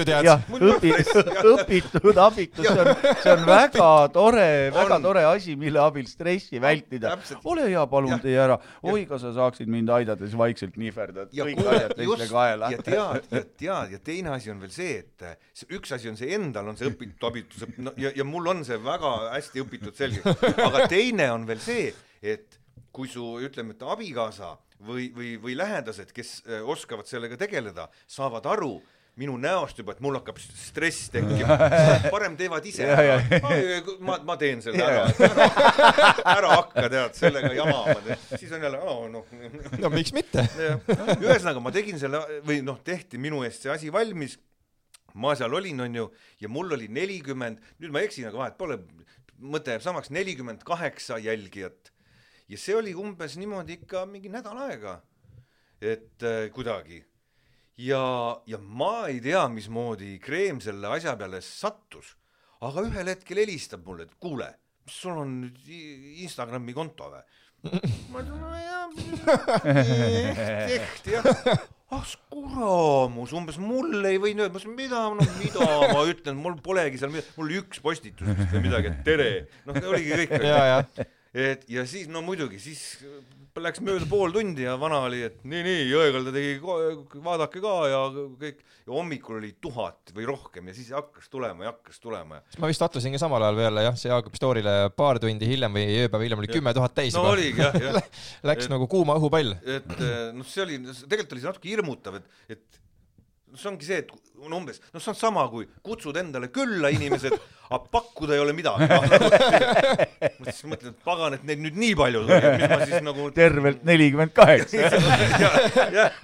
tead. jah, õpitud, õpitud abitus, see on, see on väga tore, väga tore asi, mille abil stressi vältida ole hea, palun tee ära. oi, kas sa saaksid mind aidata, siis vaikselt nihverdad ja kõik asjad, teiste just, kaela ja. tead, ja tead ja teine asi on veel see, et üks asi on see endal on see õpitud abitus no, ja, ja mul on see väga hästi õpitud selge, aga teine on veel see, et kui su ütleme, et abikaasa või, või, või lähedased, kes äh, oskavad sellega tegeleda, saavad aru minu näost juba, et mul hakkab stress tekkima, parem teevad ise ära. ma, ma teen selle ära, ära hakka tead sellega jamama, siis on jälle, noh. No miks mitte. Ühesõnaga ma tegin selle või noh, tehti minu eest see asi valmis. ma seal olin, onju, ja mul oli nelikümmend, nüüd ma eksin, aga vahet pole, mõte jääb samaks, nelikümmend kaheksa jälgijat. ja see oli umbes niimoodi ikka mingi nädal aega. et äh, kuidagi ja, ja ma ei tea, mismoodi Kreem selle asja peale sattus, aga ühel hetkel helistab mulle, et kuule, mis sul on nüüd Instagrami konto või? ma ütlen, no jah, ehk jah. Ah kuramus, umbes mulle ei öelda, ma ütlesin, mida, no mida ma ütlen, mul polegi seal midagi, mul oli üks postitus vist või midagi, et tere, noh, oligi kõik. et ja siis no muidugi, siis läks mööda pool tundi ja vana oli, et nii, nii, Jõekalda tegi, vaadake ka ja kõik ja hommikul oli tuhat või rohkem ja siis hakkas tulema ja hakkas tulema ja ma vist sattusin ka samal ajal peale jah, see Jaagup Story'le paar tundi hiljem või ööpäeva hiljem oli kümme tuhat täis no juba. oligi jah, jah Läks Et- nagu kuuma õhupall. et eh, noh, see oli, tegelikult oli see natuke hirmutav, et, et see ongi see, et no umbes, noh, see on sama, kui kutsud endale külla inimesed, aga pakkuda ei ole midagi no,. ma siis mõtlen, et pagan, et neid nüüd nii palju tuli, et mis ma siis nagu tervelt nelikümmend kaheksa. jah, jah,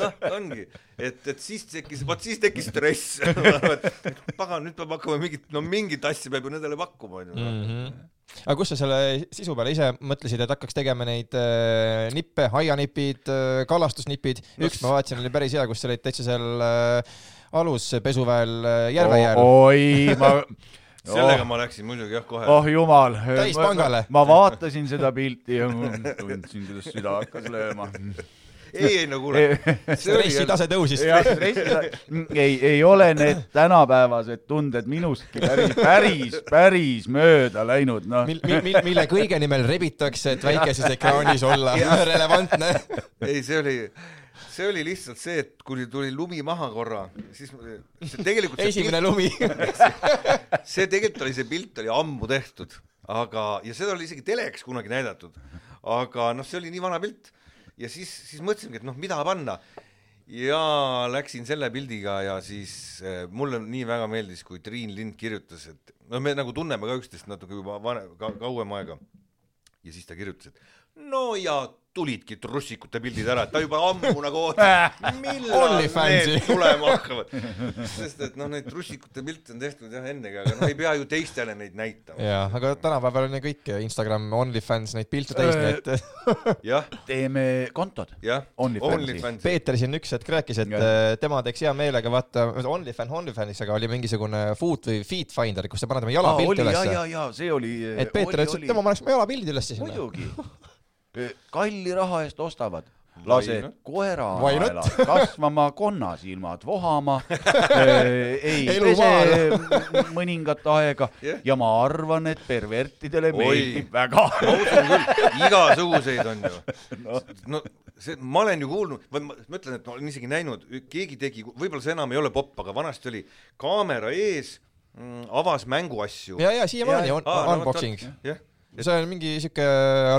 noh, ongi, et, et siis tekkis, vot siis tekkis stress. pagan, nüüd peab hakkama mingit, no mingit asja peab ju nendele pakkuma, onju. Aga kus sa selle sisu peale ise mõtlesid, et hakkaks tegema neid äh, nippe, aianipid äh,, kalastusnipid, üks ma vaatasin, oli päris hea, kus sa olid täitsa seal äh, aluspesuväel äh, järve jääl. oi, ma sellega ma läksin muidugi jah, kohe. oh jumal. Täispangale. ma vaatasin seda pilti ja ma tundsin, kuidas süda hakkas lööma. ei, ei no kuule, see oli stressitase tõusis. ei, ei ole need tänapäevased tunded minustki päris, päris, päris mööda läinud, noh. mil-, mil-, mil-, mille kõige nimel rebitakse, et väikeses ekraanis olla relevantne. ei, see oli, see oli lihtsalt see, et kui tuli lumi maha korra, siis see tegelikult see esimene lumi. pilt, see tegelikult oli, see pilt oli ammu tehtud, aga, ja seda oli isegi teleks kunagi näidatud, aga noh, see oli nii vana pilt ja siis, siis mõtlesingi, et noh, mida panna ja läksin selle pildiga ja siis äh, mulle nii väga meeldis, kui Triin Lind kirjutas, et no me nagu tunneme ka üksteist natuke juba vanem ka,, kauem aega. ja siis ta kirjutas, et no ja tulidki trussikute pildid ära, et ta juba ammu nagu ootab, millal need tulema hakkavad. sest et noh, neid trussikute pilte on tehtud jah ennegi, aga noh, ei pea ju teistele neid näitama. jaa, aga tänapäeval on ju kõik Instagram, OnlyFans neid pilte täis, nii et jah, teeme kontod. jah. OnlyFansi. Peeter siin üks hetk rääkis, et Jah. äh, tema teeks hea meelega vaata OnlyFans, OnlyFans, aga oli mingisugune food või feet finder, kus sa paned oma jalapilti ja, ülesse ja, ja see oli. et Peeter ütles, et tema paneks oma jalapildid ülesse sinna. muidugi. kalli raha eest ostavad. lased not? koera naelad kasvama, konnasilmad vohama, ei pese mõningat aega Jah. ja ma arvan, et pervertidele Oi. meeldib väga. ma usun küll, igasuguseid on ju. no see, ma olen ju kuulnud, ma ma ütlen, et ma olen isegi näinud, keegi tegi, võib-olla see enam ei ole popp, aga vanasti oli kaamera ees, avas mänguasju. ja, ja siiamaani on no unboxing. jah, see on mingi siuke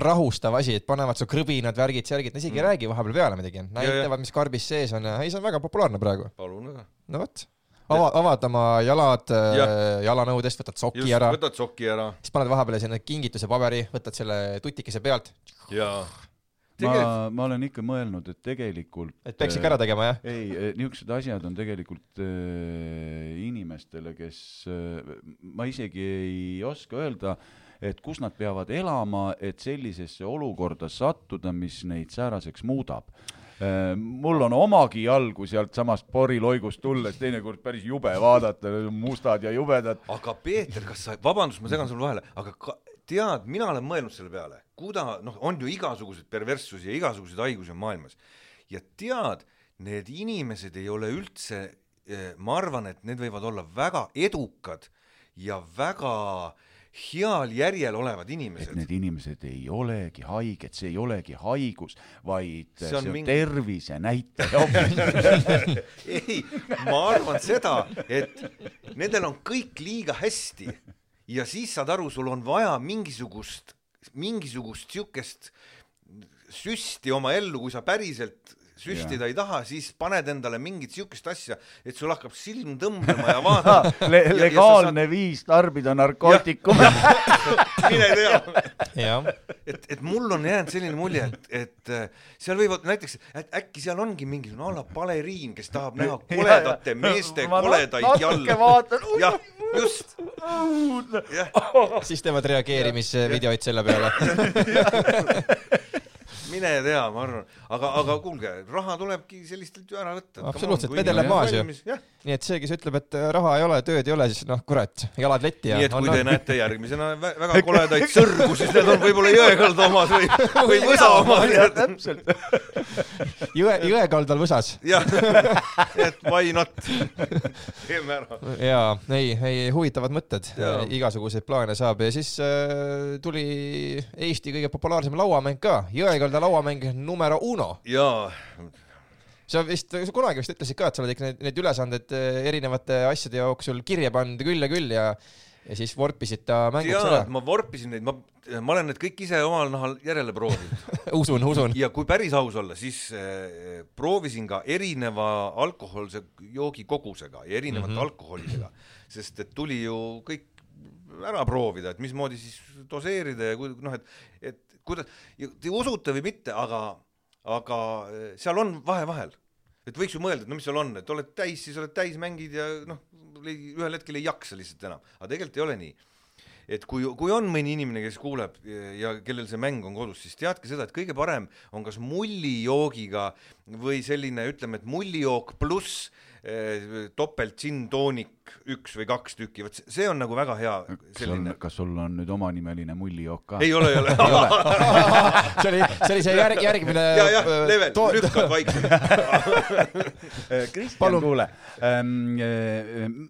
rahustav asi, et panevad su krõbinad, värgid, särgid, isegi ei räägi vahepeal peale midagi, näitavad, mis karbis sees on ja ei, see on väga populaarne praegu. palun väga. no vot, ava, avad oma jalad äh, jalanõudest, võtad soki just, ära, võtad soki ära. Siis paned vahepeale sinna kingituse paberi, võtad selle tutikese pealt, ja ma ma olen ikka mõelnud, et tegelikult et peaks ikka ära tegema, jah? ei, niisugused asjad on tegelikult äh, inimestele, kes äh, ma isegi ei oska öelda, et kus nad peavad elama, et sellisesse olukorda sattuda, mis neid sääraseks muudab äh, mul on omagi jalgu sealtsamast poriloigust tulles teinekord päris jube vaadata, mustad ja jubedad. aga Peeter, kas sa, vabandust, ma segan sulle vahele, aga ka, tead, mina olen mõelnud selle peale, kuida-, noh, on ju igasuguseid perverssusi ja igasuguseid haigusi on maailmas ja tead, need inimesed ei ole üldse, ma arvan, et need võivad olla väga edukad ja väga heal järjel olevad et inimesed. need inimesed ei olegi haiged, see ei olegi haigus, vaid See see on on, mingi- tervisenäitaja ei, ma arvan seda, et nendel on kõik liiga hästi ja siis saad aru, sul on vaja mingisugust, mingisugust siukest süsti oma ellu, kui sa päriselt süstida ei taha, siis paned endale mingit siukest asja, et sul hakkab silm tõmblema ja vaatad Le. ja sa legaalne viis tarbida narkootikume. mine tea. et, et mul on jäänud selline mulje, et, et äh, seal võivad näiteks, äkki seal ongi mingisugune a la baleriin, kes tahab näha koledate meeste koledaid jalgu. vaatan, jah, just, siis teevad reageerimisvideoid selle peale. mine tea, ma arvan, aga, aga kuulge, raha tulebki sellistelt ju ära võtta. Absoluutselt, vedeleb maas ju. nii et see, kes ütleb, et äh, raha ei ole, tööd ei ole, siis noh, kurat, jalad letti ja nii et kui te näete järgmisena vä- väga koledaid sõrgu, siis need on võib-olla Jõekalda omad või, või Võsa omad. täpselt. jõe, jõekaldal võsas. jah, et why not, teeme ära. jaa, ei, ei huvitavad mõtted igasuguseid plaane saab ja siis äh, tuli Eesti kõige populaarsem lauamäng ka, Jõekalda lauamäng numero uno. jaa, sa vist, sa kunagi vist ütlesid ka, et sa oled ikka need, need ülesanded äh, erinevate asjade jooksul kirja pannud küll ja küll ja ja siis vorpisid ta mänguks tead, ära. ma vorpisin neid, ma, ma olen need kõik ise omal nahal järele proovinud usun, usun. ja kui päris aus olla, siis äh, proovisin ka erineva alkohoolse joogi kogusega ja erinevate mm -hmm. alkoholidega, sest et tuli ju kõik ära proovida, et mismoodi siis doseerida ja kui noh, et, et kuidas, te usute või mitte, aga, aga äh, seal on vahe vahel. et võiks ju mõelda, et no mis seal on, et oled täis, siis oled täis, mängid ja noh, ühel hetkel ei jaksa lihtsalt enam, aga tegelikult ei ole nii et kui, kui on mõni inimene, kes kuuleb ja, kellel see mäng on kodus, siis teadke seda, et kõige parem on kas mullijoogiga või selline, ütleme, et mullijook pluss eh, topelt džinn-toonik üks või kaks tükki, vot see- on nagu väga hea selline,. kas sul on nüüd omanimeline mullijook ka? ei ole, ei ole. see oli, see oli see järg, järgmine. ja, jah, Level, lükkad vaikselt. Kristjan, Palun. kuule,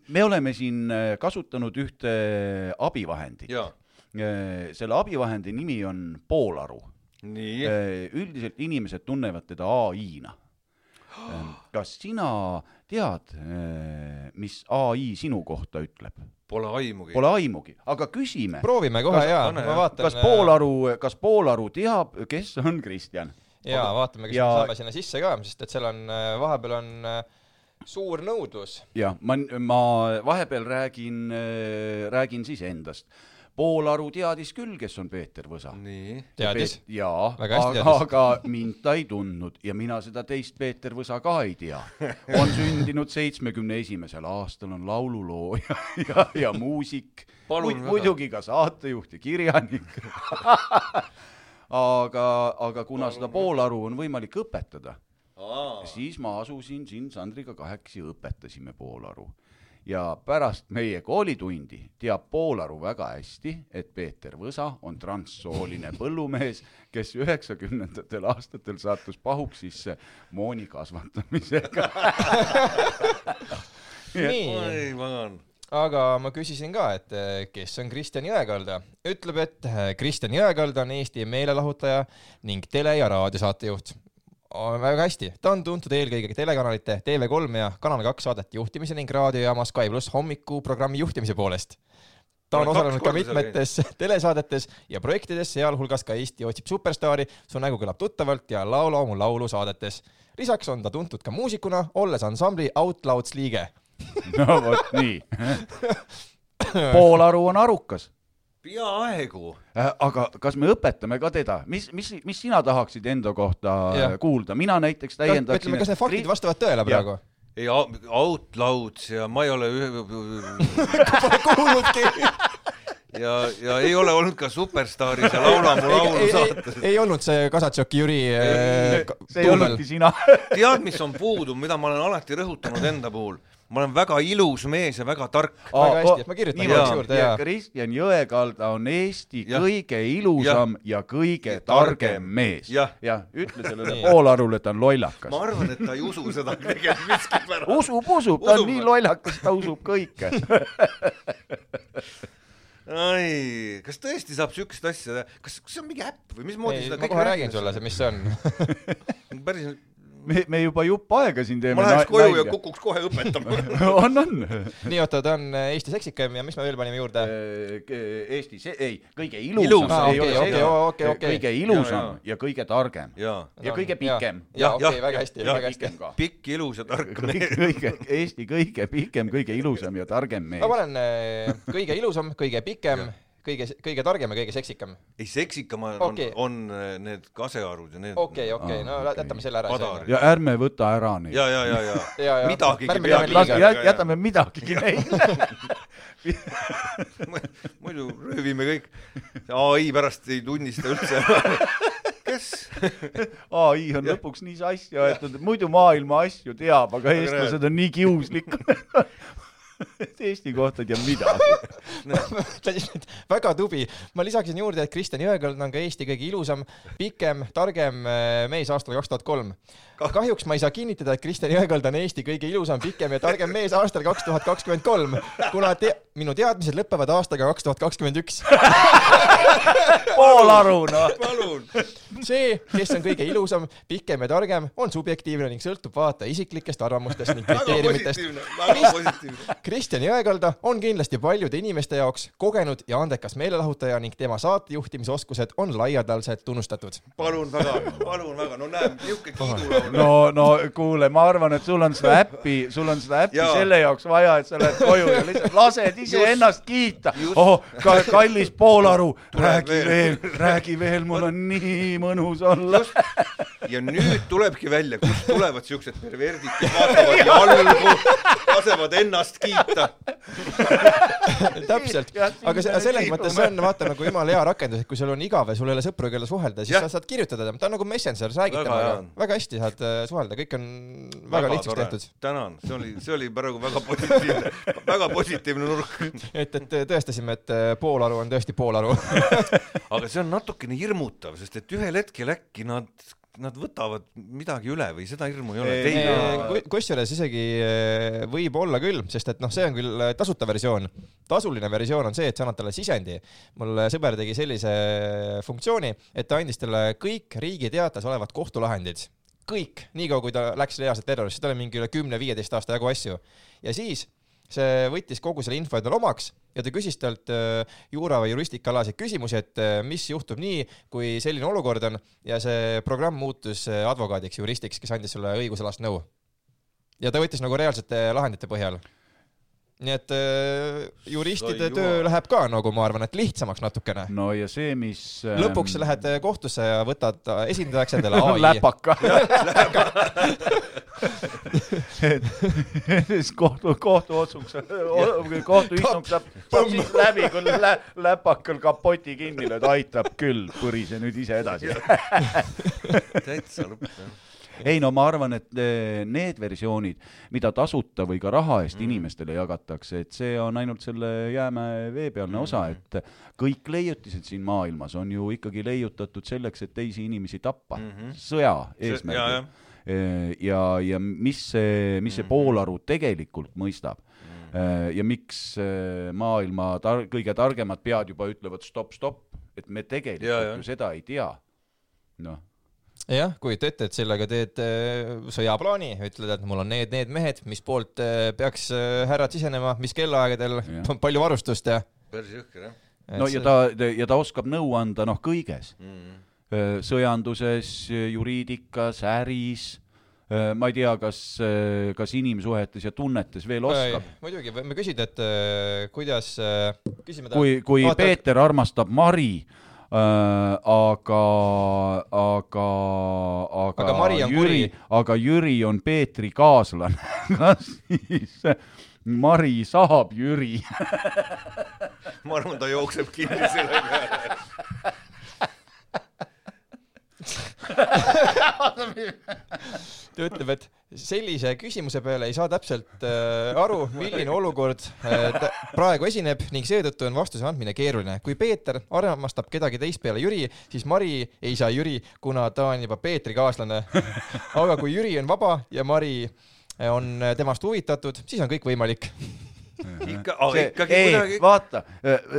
me oleme siin äh, kasutanud ühte abivahendit. selle abivahendi nimi on poolaru. nii, üldiselt inimesed tunnevad teda ai-na. Kas sina tead, mis ai sinu kohta ütleb? pole aimugi. Pole aimugi, aga küsime, proovime kohe Kas- ja ma vaatan. kas poolaru, kas poolaru teab, kes on Kristjan? ja vaatame, kas Ja- me saame sinna sisse ka, sest et seal on, vahepeal on äh, suur nõudlus. jah, ma, ma vahepeal räägin, räägin siis endast. Poolaru teadis küll, kes on Peeter Võsa. nii, teadis? jaa, aga, mind ta ei tundnud ja mina seda teist Peeter Võsa ka ei tea. on sündinud seitsmekümne esimesel aastal, on laululooja ja, ja muusik, Palun väga. muidugi ka saatejuht ja kirjanik. aga, aga kuna seda poolaru on võimalik õpetada, siis ma asusin siin Sandriga kahekesi, õpetasime poolaru. Ja pärast meie koolitundi teab poolaru väga hästi, et Peeter Võsa on transsooline põllumees, kes üheksakümnendatel aastatel sattus pahuksisse mooni kasvatamisega. nii, aga ma küsisin ka, et eh, kes on Kristjan Jõekalda. ütleb, et eh, Kristjan Jõekalda on Eesti meelelahutaja ning tele- ja raadiosaatejuht. Väga hästi, ta on tuntud eelkõige telekanalite TV3 ja Kanal kaks saadete juhtimise ning raadiojaama Sky pluss hommikuprogrammi juhtimise poolest. ta on osalenud ka mitmetes telesaadetes ja projektides, sealhulgas ka Eesti otsib superstaari, Su nägu kõlab tuttavalt ja Laula mu laulu saadetes. lisaks on ta tuntud ka muusikuna, olles ansambli Outlouds liige no vot nii. poolaru on arukas peaaegu. Äh, aga kas me õpetame ka teda, mis, mis, mis sina tahaksid enda kohta äh, kuulda, mina näiteks Kas- täiendaksin. ütleme, kas need faktid vastavad tõele praegu? ei, Outlouds ja ma ei ole ühe Pole kuulnudki. ja, ja ei ole olnud ka Superstaaris ja Laula mu laulu saates. ei olnud see Kasatšoki Jüri äh, see ei olnudki sina. tead, mis on puudu, mida ma olen alati rõhutanud enda puhul, ma olen väga ilus mees ja väga tark. Väga hästi, ma kirjutan korraks juurde, jaa. Kristjan Jõekalda on Eesti Jah. kõige ilusam ja kõige targem mees. Jah. jah, ütle sellele poolarule, et ta on lollakas ma. arvan, et ta ei usu seda tegelikult miskipärast. usub, usub, ta on nii lollakas, ta usub kõike. ai, kas tõesti saab siukest asja teha, kas, kas see on mingi äpp või mismoodi seda ma kohe räägin sulle, mis see on. päris, me, me juba jupp aega siin teeme ma läheks koju ja kukuks kohe õpetama. on, on. nii, oota, ta on Eesti seksikaim ja mis me veel panime juurde? Eesti, see, ei, kõige ilusam ei okei, okei, okei, okei. kõige Ja, ilusam ja. ja kõige targem jaa, ja kõige pikem. Jah, okei, väga hästi, väga hästi. pikk, ilus ja tark mees. kõige, Eesti kõige pikem, kõige ilusam ja targem mees ma. panen äh, kõige ilusam, kõige pikem, kõige, kõige targem ja kõige seksikam. ei, seksikama on Okei. on äh, need kasearud ja need. okei, okei, no okei. jätame selle ära. Ja ärme võta ära neid. ja, ja, ja, ja Ja, ja. midagigi las, jätame midagigi neile. muidu röövime kõik. ai pärast ei tunnista üldse. kes? ai on lõpuks nii sassi aetud, et muidu maailma asju teab, aga eestlased on nii kiuslikud. Eesti kohta ei tea midagi. väga tubli. ma lisaksin juurde, et Kristjan Jõekalda on ka Eesti kõige ilusam, pikem, targem äh, mees aastal kaks tuhat kolm. Kahjuks ma ei saa kinnitada, et Kristjan Jõekalda on Eesti kõige ilusam, pikem ja targem mees aastal kaks tuhat kakskümmend kolm, kuna te minu teadmised lõpevad aastaga kaks tuhat kakskümmend üks. pool aru, noh. palun. see, kes on kõige ilusam, pikem ja targem, on subjektiivne ning sõltub vaataja isiklikest arvamustest ning kriteeriumitest. Kristjan Jõekalda on kindlasti paljude inimeste jaoks kogenud ja andekas meelelahutaja ning tema saatejuhtimisoskused on laialdaselt tunnustatud. palun väga, palun väga, no näe, niisugune kiidulaul. no, no kuule, ma arvan, et sul on seda äppi, sul on seda äppi Jaa. selle jaoks vaja, et sa lähed koju ja lihtsalt lased iseennast kiita oh, kallis poolaru, räägi veel. veel, räägi veel, mul on nii mõnus olla. Ja nüüd tulebki välja, kust tulevad siuksed perverdid, kes vaatavad jalgu, lasevad ennast kiita. täpselt, aga see, selles mõttes see on vaata nagu jumala hea rakendus, et kui sul on igav ja sul ei ole sõpru, kelle suhelda, siis Jah. sa saad kirjutada tema, ta on nagu Messenger, sa räägid Väga temaga väga hästi saad äh, suhelda, kõik on väga lihtsaks tehtud. tänan, see oli, see oli praegu väga positiivne, väga positiivne nurk. et, et tõestasime, et äh, poolaru on tõesti poolaru. aga see on natukene hirmutav, sest et ühel hetkel äkki nad, nad võtavad midagi üle või seda hirmu ei ole kusjuures isegi äh, võib olla küll, sest et noh, see on küll äh, tasuta versioon. tasuline versioon on see, et sa annad talle sisendi. mul sõber tegi sellise funktsiooni, et ta andis talle kõik Riigi Teatajas olevad kohtulahendid, kõik, niikaua kui ta läks reaalselt terrorisse, tal oli mingi üle kümne-viieteist aasta jagu asju. ja siis see võttis kogu selle info endale omaks ja ta küsis talt äh, juura või juristikaalaseid küsimusi, et äh, mis juhtub nii, kui selline olukord on ja see programm muutus äh, advokaadiks, juristiks, kes andis sulle õigusalast nõu. ja ta võttis nagu reaalsete lahendite põhjal. Nii et äh, juristide Sai töö läheb ka nagu ma arvan, et lihtsamaks natukene. no ja see, mis ähm, lõpuks lähed äh, kohtusse ja võtad äh, esindajaks endale ai. läpaka. et siis kohtu, kohtuotsuks, kohtuistung saab, saab siis läbi, kui lä, läpakal kapoti kinni lööd, aitab küll, põrise nüüd ise edasi. täitsa lõpp jah. Ei no ma arvan, et eh, need versioonid, mida tasuta või ka raha eest mm. inimestele jagatakse, et see on ainult selle jäämäe veepealne osa, et kõik leiutised siin maailmas on ju ikkagi leiutatud selleks, et teisi inimesi tappa mm. -hmm. sõja eesmärgil jah.. ja, ja mis see, mis see poolaru tegelikult mõistab ja miks eh, maailma tar-, kõige targemad pead juba ütlevad stopp, stopp, et me tegelikult ja, jah. ju seda ei tea. noh, jah, kujuta ette, et sellega teed äh, sõjaplaani, ütled, et mul on need, need mehed, mis poolt äh, peaks äh, härrad sisenema, mis kellaaegadel palju varustust ja. päris jõhker jah no ja ta, ja ta oskab nõu anda noh, kõiges mm.. sõjanduses, juriidikas, äris, ma ei tea, kas, kas inimsuhetes ja tunnetes veel oskab. muidugi, võime küsida, et kuidas küsime kui, kui Vaata- Peeter armastab Mari aga, aga, aga, Aga Mari on Jüri aga Jüri on Peetri kaaslane, kas siis Mari saab Jüri? ma arvan, ta jookseb kinni selle peale. ta ütleb, et sellise küsimuse peale ei saa täpselt äh, aru, milline olukord äh, praegu esineb ning seetõttu on vastuse andmine keeruline. kui Peeter armastab kedagi teist peale Jüri, siis Mari ei saa Jüri, kuna ta on juba Peetri kaaslane. aga kui Jüri on vaba ja Mari on temast huvitatud, siis on kõik võimalik. ikka, aga see, ikkagi ei kuidagi, vaata,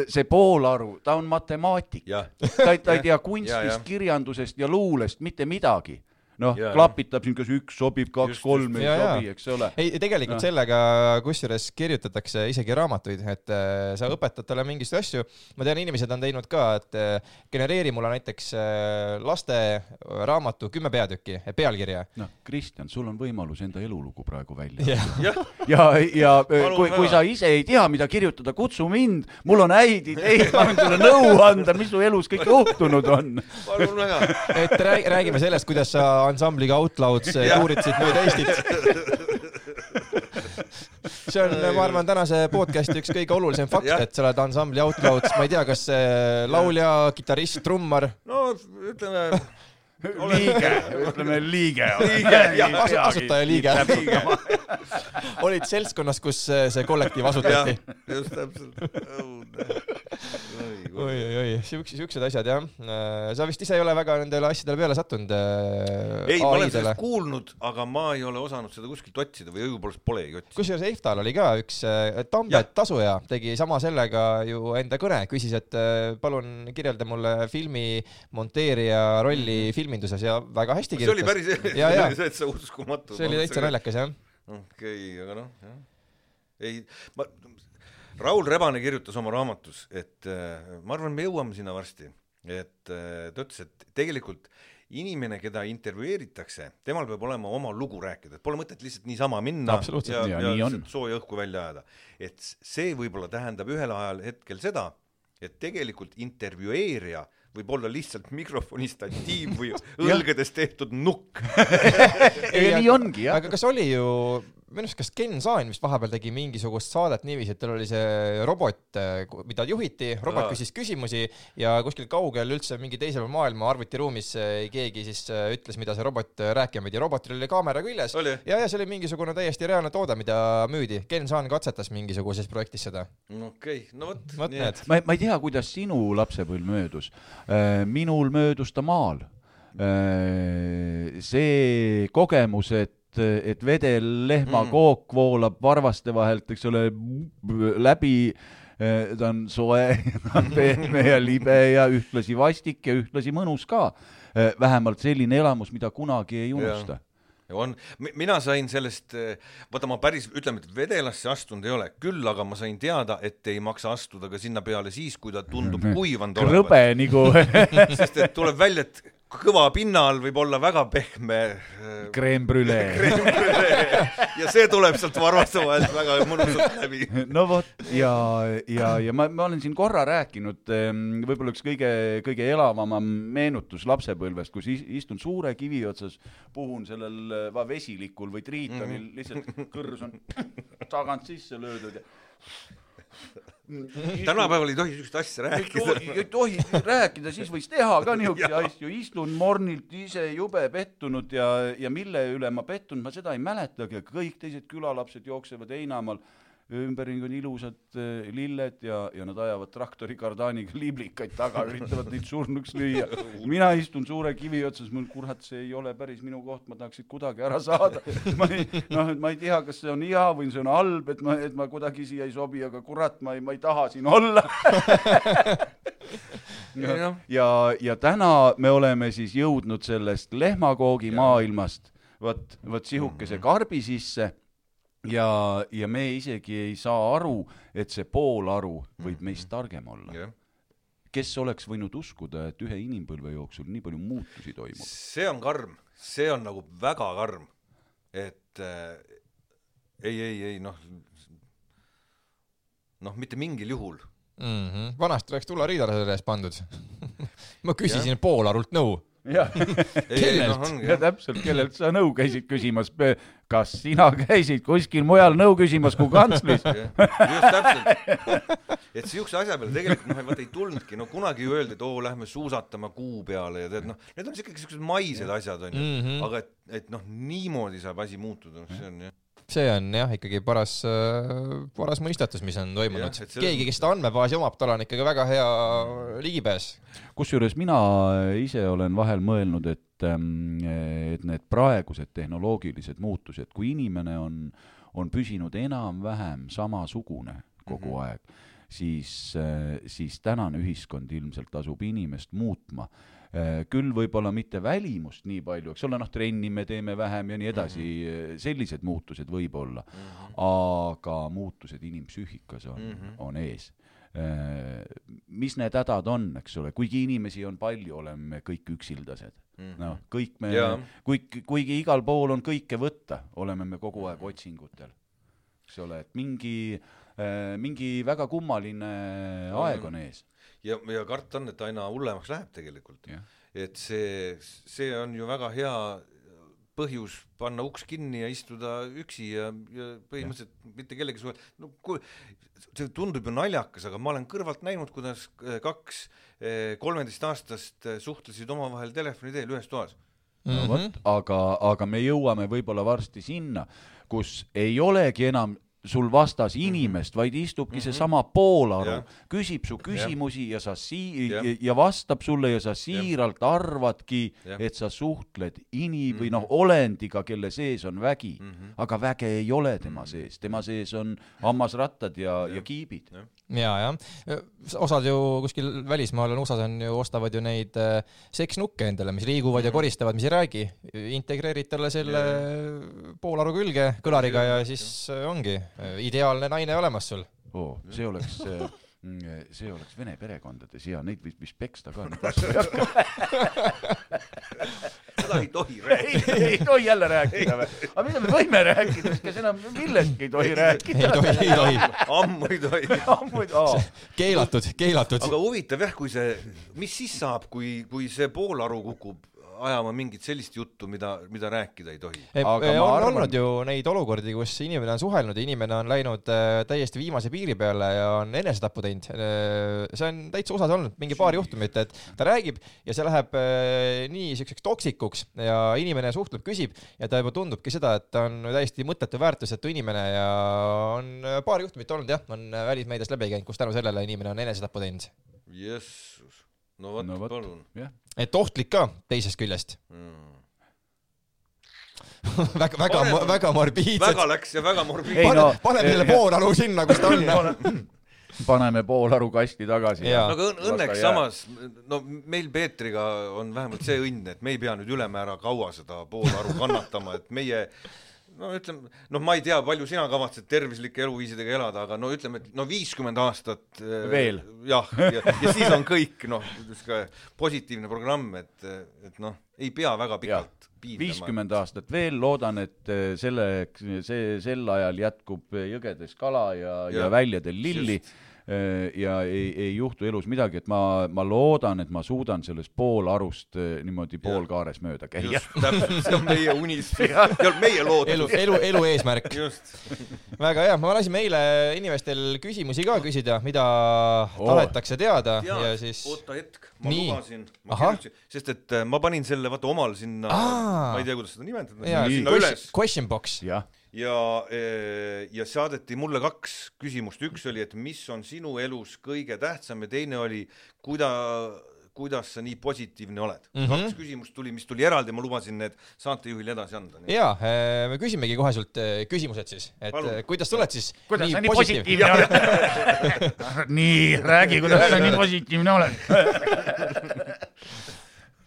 see poolaru, ta on matemaatik, ta ei, ta ei tea kunstist, kirjandusest ja luulest mitte midagi. Noh Ja,, ja. klapitab siin, kas üks sobib, kaks, kolm ei Ja, ja. sobi, eks ole. ei, tegelikult Noh. sellega kusjuures kirjutatakse isegi raamatuid, et äh, sa õpetad talle mingisuguseid asju. ma tean, inimesed on teinud ka, et äh, genereeri mulle näiteks äh, laste raamatu kümme peatükki, pealkirja. noh, Kristjan, sul on võimalus enda elulugu praegu välja jah, ja, ja Palun kui, kui sa ise ei tea, mida kirjutada, kutsu mind, mul on häid ideid, ma võin sulle nõu anda, mis su elus kõik juhtunud on. palun väga. et räägi, räägime sellest, kuidas sa ansambliga Outlouds äh, Jah. tuuritsid mööda Eestit. see on, ma arvan, tänase podcast'i üks kõige olulisem fakt, et sa oled ansambli Outlouds, ma ei tea, kas äh, laulja, kitarrist, trummar, no ütleme, liige, ütleme liige. asu- asutaja liige. olid seltskonnas, kus äh, see kollektiiv asutati., just täpselt. oi-oi-oi, siuksed, siuksed asjad jah. sa vist ise ei ole väga nendele asjadele peale sattunud äh, ei, ma olen sellest. kuulnud, aga ma ei ole osanud seda kuskilt otsida või õigupoolest polegi otsinud. kusjuures Eiftal oli ka üks äh, Tambet tasuja, tegi sama sellega ju enda kõne, küsis, et äh, palun kirjelda mulle filmi monteerija rolli filminduses ja väga hästi Mhm. see oli kirjutas. päris, Ja, ja. täitsa uskumatu. see oli täitsa. naljakas jah. okei, aga noh, jah. ei, ma, Raul Rebane kirjutas oma raamatus, et äh, ma arvan, me jõuame sinna varsti, et äh, ta ütles, et tegelikult inimene, keda intervjueeritakse, temal peab olema oma lugu rääkida, et pole mõtet lihtsalt niisama minna ja, Ja ja, sooja õhku välja ajada. et see võib-olla tähendab ühel ajal hetkel seda, et tegelikult intervjueerija võib olla lihtsalt mikrofoni statiiv või õlgedest tehtud nukk. ei, nii ongi jah. aga kas oli ju, minu arust, kas Ken Saan vist vahepeal tegi mingisugust saadet niiviisi, et tal oli see robot, mida juhiti, robot Aa. küsis küsimusi ja kuskil kaugel üldse mingi teisel maailma arvutiruumis eh, keegi siis eh, ütles, mida see robot eh, rääkima pidi, robotil oli kaamera küljes Oli? ja, ja see oli mingisugune täiesti reaalne toode, mida müüdi. Ken Saan katsetas mingisuguses projektis seda. okei, no vot. vot need. ma, ma ei tea, kuidas sinu lapsepõlv möödus. minul möödus ta maal. see kogemus, et, et vedel lehmakook Mm. voolab varvaste vahelt, eks ole, läbi, ta on soe, ta on pehme ja libe ja ühtlasi vastik ja ühtlasi mõnus ka. vähemalt selline elamus, mida kunagi ei unusta. on, mina sain sellest, vaata ma päris, ütleme, et vedelasse astunud ei ole, küll aga ma sain teada, et ei maksa astuda ka sinna peale siis, kui ta tundub kuivanud krõbe nagu sest et tuleb välja, et kõva pinna all võib olla väga pehme äh, creme brulee. ja see tuleb sealt varvaste vahelt väga mõnusalt läbi. no vot ja, ja, ja ma, ma olen siin korra rääkinud, võib-olla üks kõige, kõige elavam meenutus lapsepõlvest, kus is- istun suure kivi otsas, puhun sellel äh, va- vesilikul või triitonil, lihtsalt kõrs on tagant sisse löödud ja tänapäeval ei tohi siukest asja rääkida. ei tohi rääkida, siis võis teha ka niisuguseid asju, istun mornilt ise jube pettunud ja, ja mille üle ma pettun, ma seda ei mäletagi, aga kõik teised külalapsed jooksevad heinamaal, ümberringi on ilusad eh, lilled ja, ja nad ajavad traktori kardaaniga liblikaid taga, üritavad neid surnuks lüüa. mina istun suure kivi otsas, mul kurat, see ei ole päris minu koht, ma tahaks siit kuidagi ära saada. ma ei, noh, et ma ei tea, kas see on hea või see on halb, et ma, et ma kuidagi siia ei sobi, aga kurat, ma ei, ma ei taha siin olla. Ja ja, ja täna me oleme siis jõudnud sellest lehmakoogi maailmast. Vot, vot sihukese karbi sisse ja, ja me isegi ei saa aru, et see poolaru võib meist targem olla. jah, kes oleks võinud uskuda, et ühe inimpõlve jooksul nii palju muutusi toimub? see on karm, see on nagu väga karm, et äh, ei, ei, ei noh, noh, mitte mingil juhul mm. -hmm. vanasti oleks tulariidale selle eest pandud. ma küsisin poolarult nõu ongi, kellelt, jah. täpselt, kellelt sa nõu käisid küsimas, kas sina käisid kuskil mujal nõu küsimas kui kantslis? just täpselt. et siukse asja peale tegelikult noh, vaata ei tulnudki, no kunagi ju öeldi, et oo, lähme suusatama kuu peale ja tead noh, need on ikkagi siuksed maised asjad onju mm. -hmm. aga et, et noh, niimoodi saab asi muutuda, noh see on jah. See on jah, ikkagi paras, paras mõistatus, mis on toimunud keegi, kes seda andmebaasi omab, tal on ikkagi väga hea ligipääs. kusjuures mina ise olen vahel mõelnud, et, et need praegused tehnoloogilised muutused, kui inimene on, on püsinud enam-vähem samasugune kogu mm -hmm. aeg, siis, siis tänane ühiskond ilmselt asub inimest muutma. Küll võib-olla mitte välimust nii palju, eks ole, noh, trenni me teeme vähem ja nii edasi mm, -hmm. sellised muutused võib-olla mm, -hmm. aga muutused inimpsüühikas on mm, -hmm. on ees mis need hädad on, eks ole, kuigi inimesi on palju, oleme kõik üksildased mm -hmm.. noh, kõik me kuigi, kuigi igal pool on kõike võtta, oleme me kogu aeg otsingutel. eks ole, et mingi, mingi väga kummaline aeg on ees. ja, ja karta on, et aina hullemaks läheb tegelikult et see, see on ju väga hea põhjus panna uks kinni ja istuda üksi ja, ja põhimõtteliselt ja. mitte kellegi suhe, no kui see tundub ju naljakas, aga ma olen kõrvalt näinud, kuidas eh, kaks eh, kolmeteistaastast eh, suhtlesid omavahel telefoni teel ühes toas. no vot, aga, aga me jõuame võib-olla varsti sinna, kus ei olegi enam sul vastas inimest, vaid istubki mm -hmm. seesama poolaru. Küsib su küsimusi ja, ja sa sii- ja, ja vastab sulle ja sa siiralt arvadki Jah., et sa suhtled ini- või noh, olendiga, kelle sees on vägi. Mm, -hmm. aga väge ei ole tema sees, tema sees on hammasrattad ja, ja kiibid. ja, jah, osad ju kuskil välismaal on, USA-s on ju, ostavad ju neid äh, seksnukke endale, mis liiguvad ja koristavad, mis ei räägi. integreerid talle selle poolaru külge kõlariga ja siis äh, ongi ideaalne naine olemas sul. oo, see oleks, see oleks vene perekondades hea, neid võib vist peksta ka, ei seda ei tohi rääkida. ei, ei tohi jälle rääkida või? aga mida me võime rääkida, kas enam millestki ei tohi ei rääkida? tohi, ei tohi. ammu ei tohi. muidu, keelatud, keelatud. aga huvitav jah, kui see, mis siis saab, kui, kui see poolaru kukub ajama mingit sellist juttu, mida, mida rääkida ei tohi. Aga ma on arvan- olnud ju neid olukordi, kus inimene on suhelnud ja inimene on läinud äh, täiesti viimase piiri peale ja on enesetapu teinud. see on täitsa USA-s olnud mingi paar juhtumit, et ta räägib ja see läheb äh, nii siukseks toksikuks ja inimene suhtleb, küsib ja ta juba tundubki seda, et ta on täiesti mõttetu, väärtusetu inimene ja on äh, paar juhtumit olnud jah, on äh, välismeediast läbi käinud, kus tänu sellele inimene on enesetapu teinud. jessus, no vot no palun, et ohtlik ka teisest küljest. mm.. väga, väga, väga morbiidsed väga. läks ja väga morbiidne Ei, pane no-, paneme selle poolaru sinna, kus ta on. paneme poolaru kasti tagasi. Aga õn- õnneks samas, no meil Peetriga on vähemalt see õnn, et me ei pea nüüd ülemäära kaua seda poolaru kannatama, et meie no ütleme, noh, ma ei tea, palju sina kavatsed tervislike eluviisidega elada, aga no ütleme, et no viiskümmend aastat eh, Veel. jah, ja, ja siis on kõik noh, sihuke positiivne programm, et, et noh, ei pea väga pikalt piinlema. viiskümmend aastat veel, loodan, et eh, selle, see, sel ajal jätkub jõgedes kala ja, ja Jah, väljadel lilli eh, ja ei, ei juhtu elus midagi, et ma, ma loodan, et ma suudan sellest poolarust eh, niimoodi poolkaares mööda käia. just, täpselt, see on meie unistus ja meie elu, lootus. elu, elu eesmärk. just, väga hea, me lasime eile inimestel küsimusi ka küsida, mida Oo. tahetakse teada ja, ja siis oota hetk, ma Nii. lubasin, ma Ahah. kirjutasin, sest et äh, ma panin selle vaata omal sinna, ma ei tea, kuidas seda nimetada, question, üles question box. jah, ja, ja saadeti mulle kaks küsimust, üks oli, et mis on sinu elus kõige tähtsam ja teine oli, kuida-, kuidas sa nii positiivne oled mm. -hmm. kaks küsimust tuli, mis tuli eraldi, ma lubasin need saatejuhile edasi anda. ja me küsimegi kohe sult eh, küsimused siis, et Palun. eh, kuidas sa oled siis kuidas sa nii positiivne oled? nii, räägi, kuidas sa nii positiivne oled.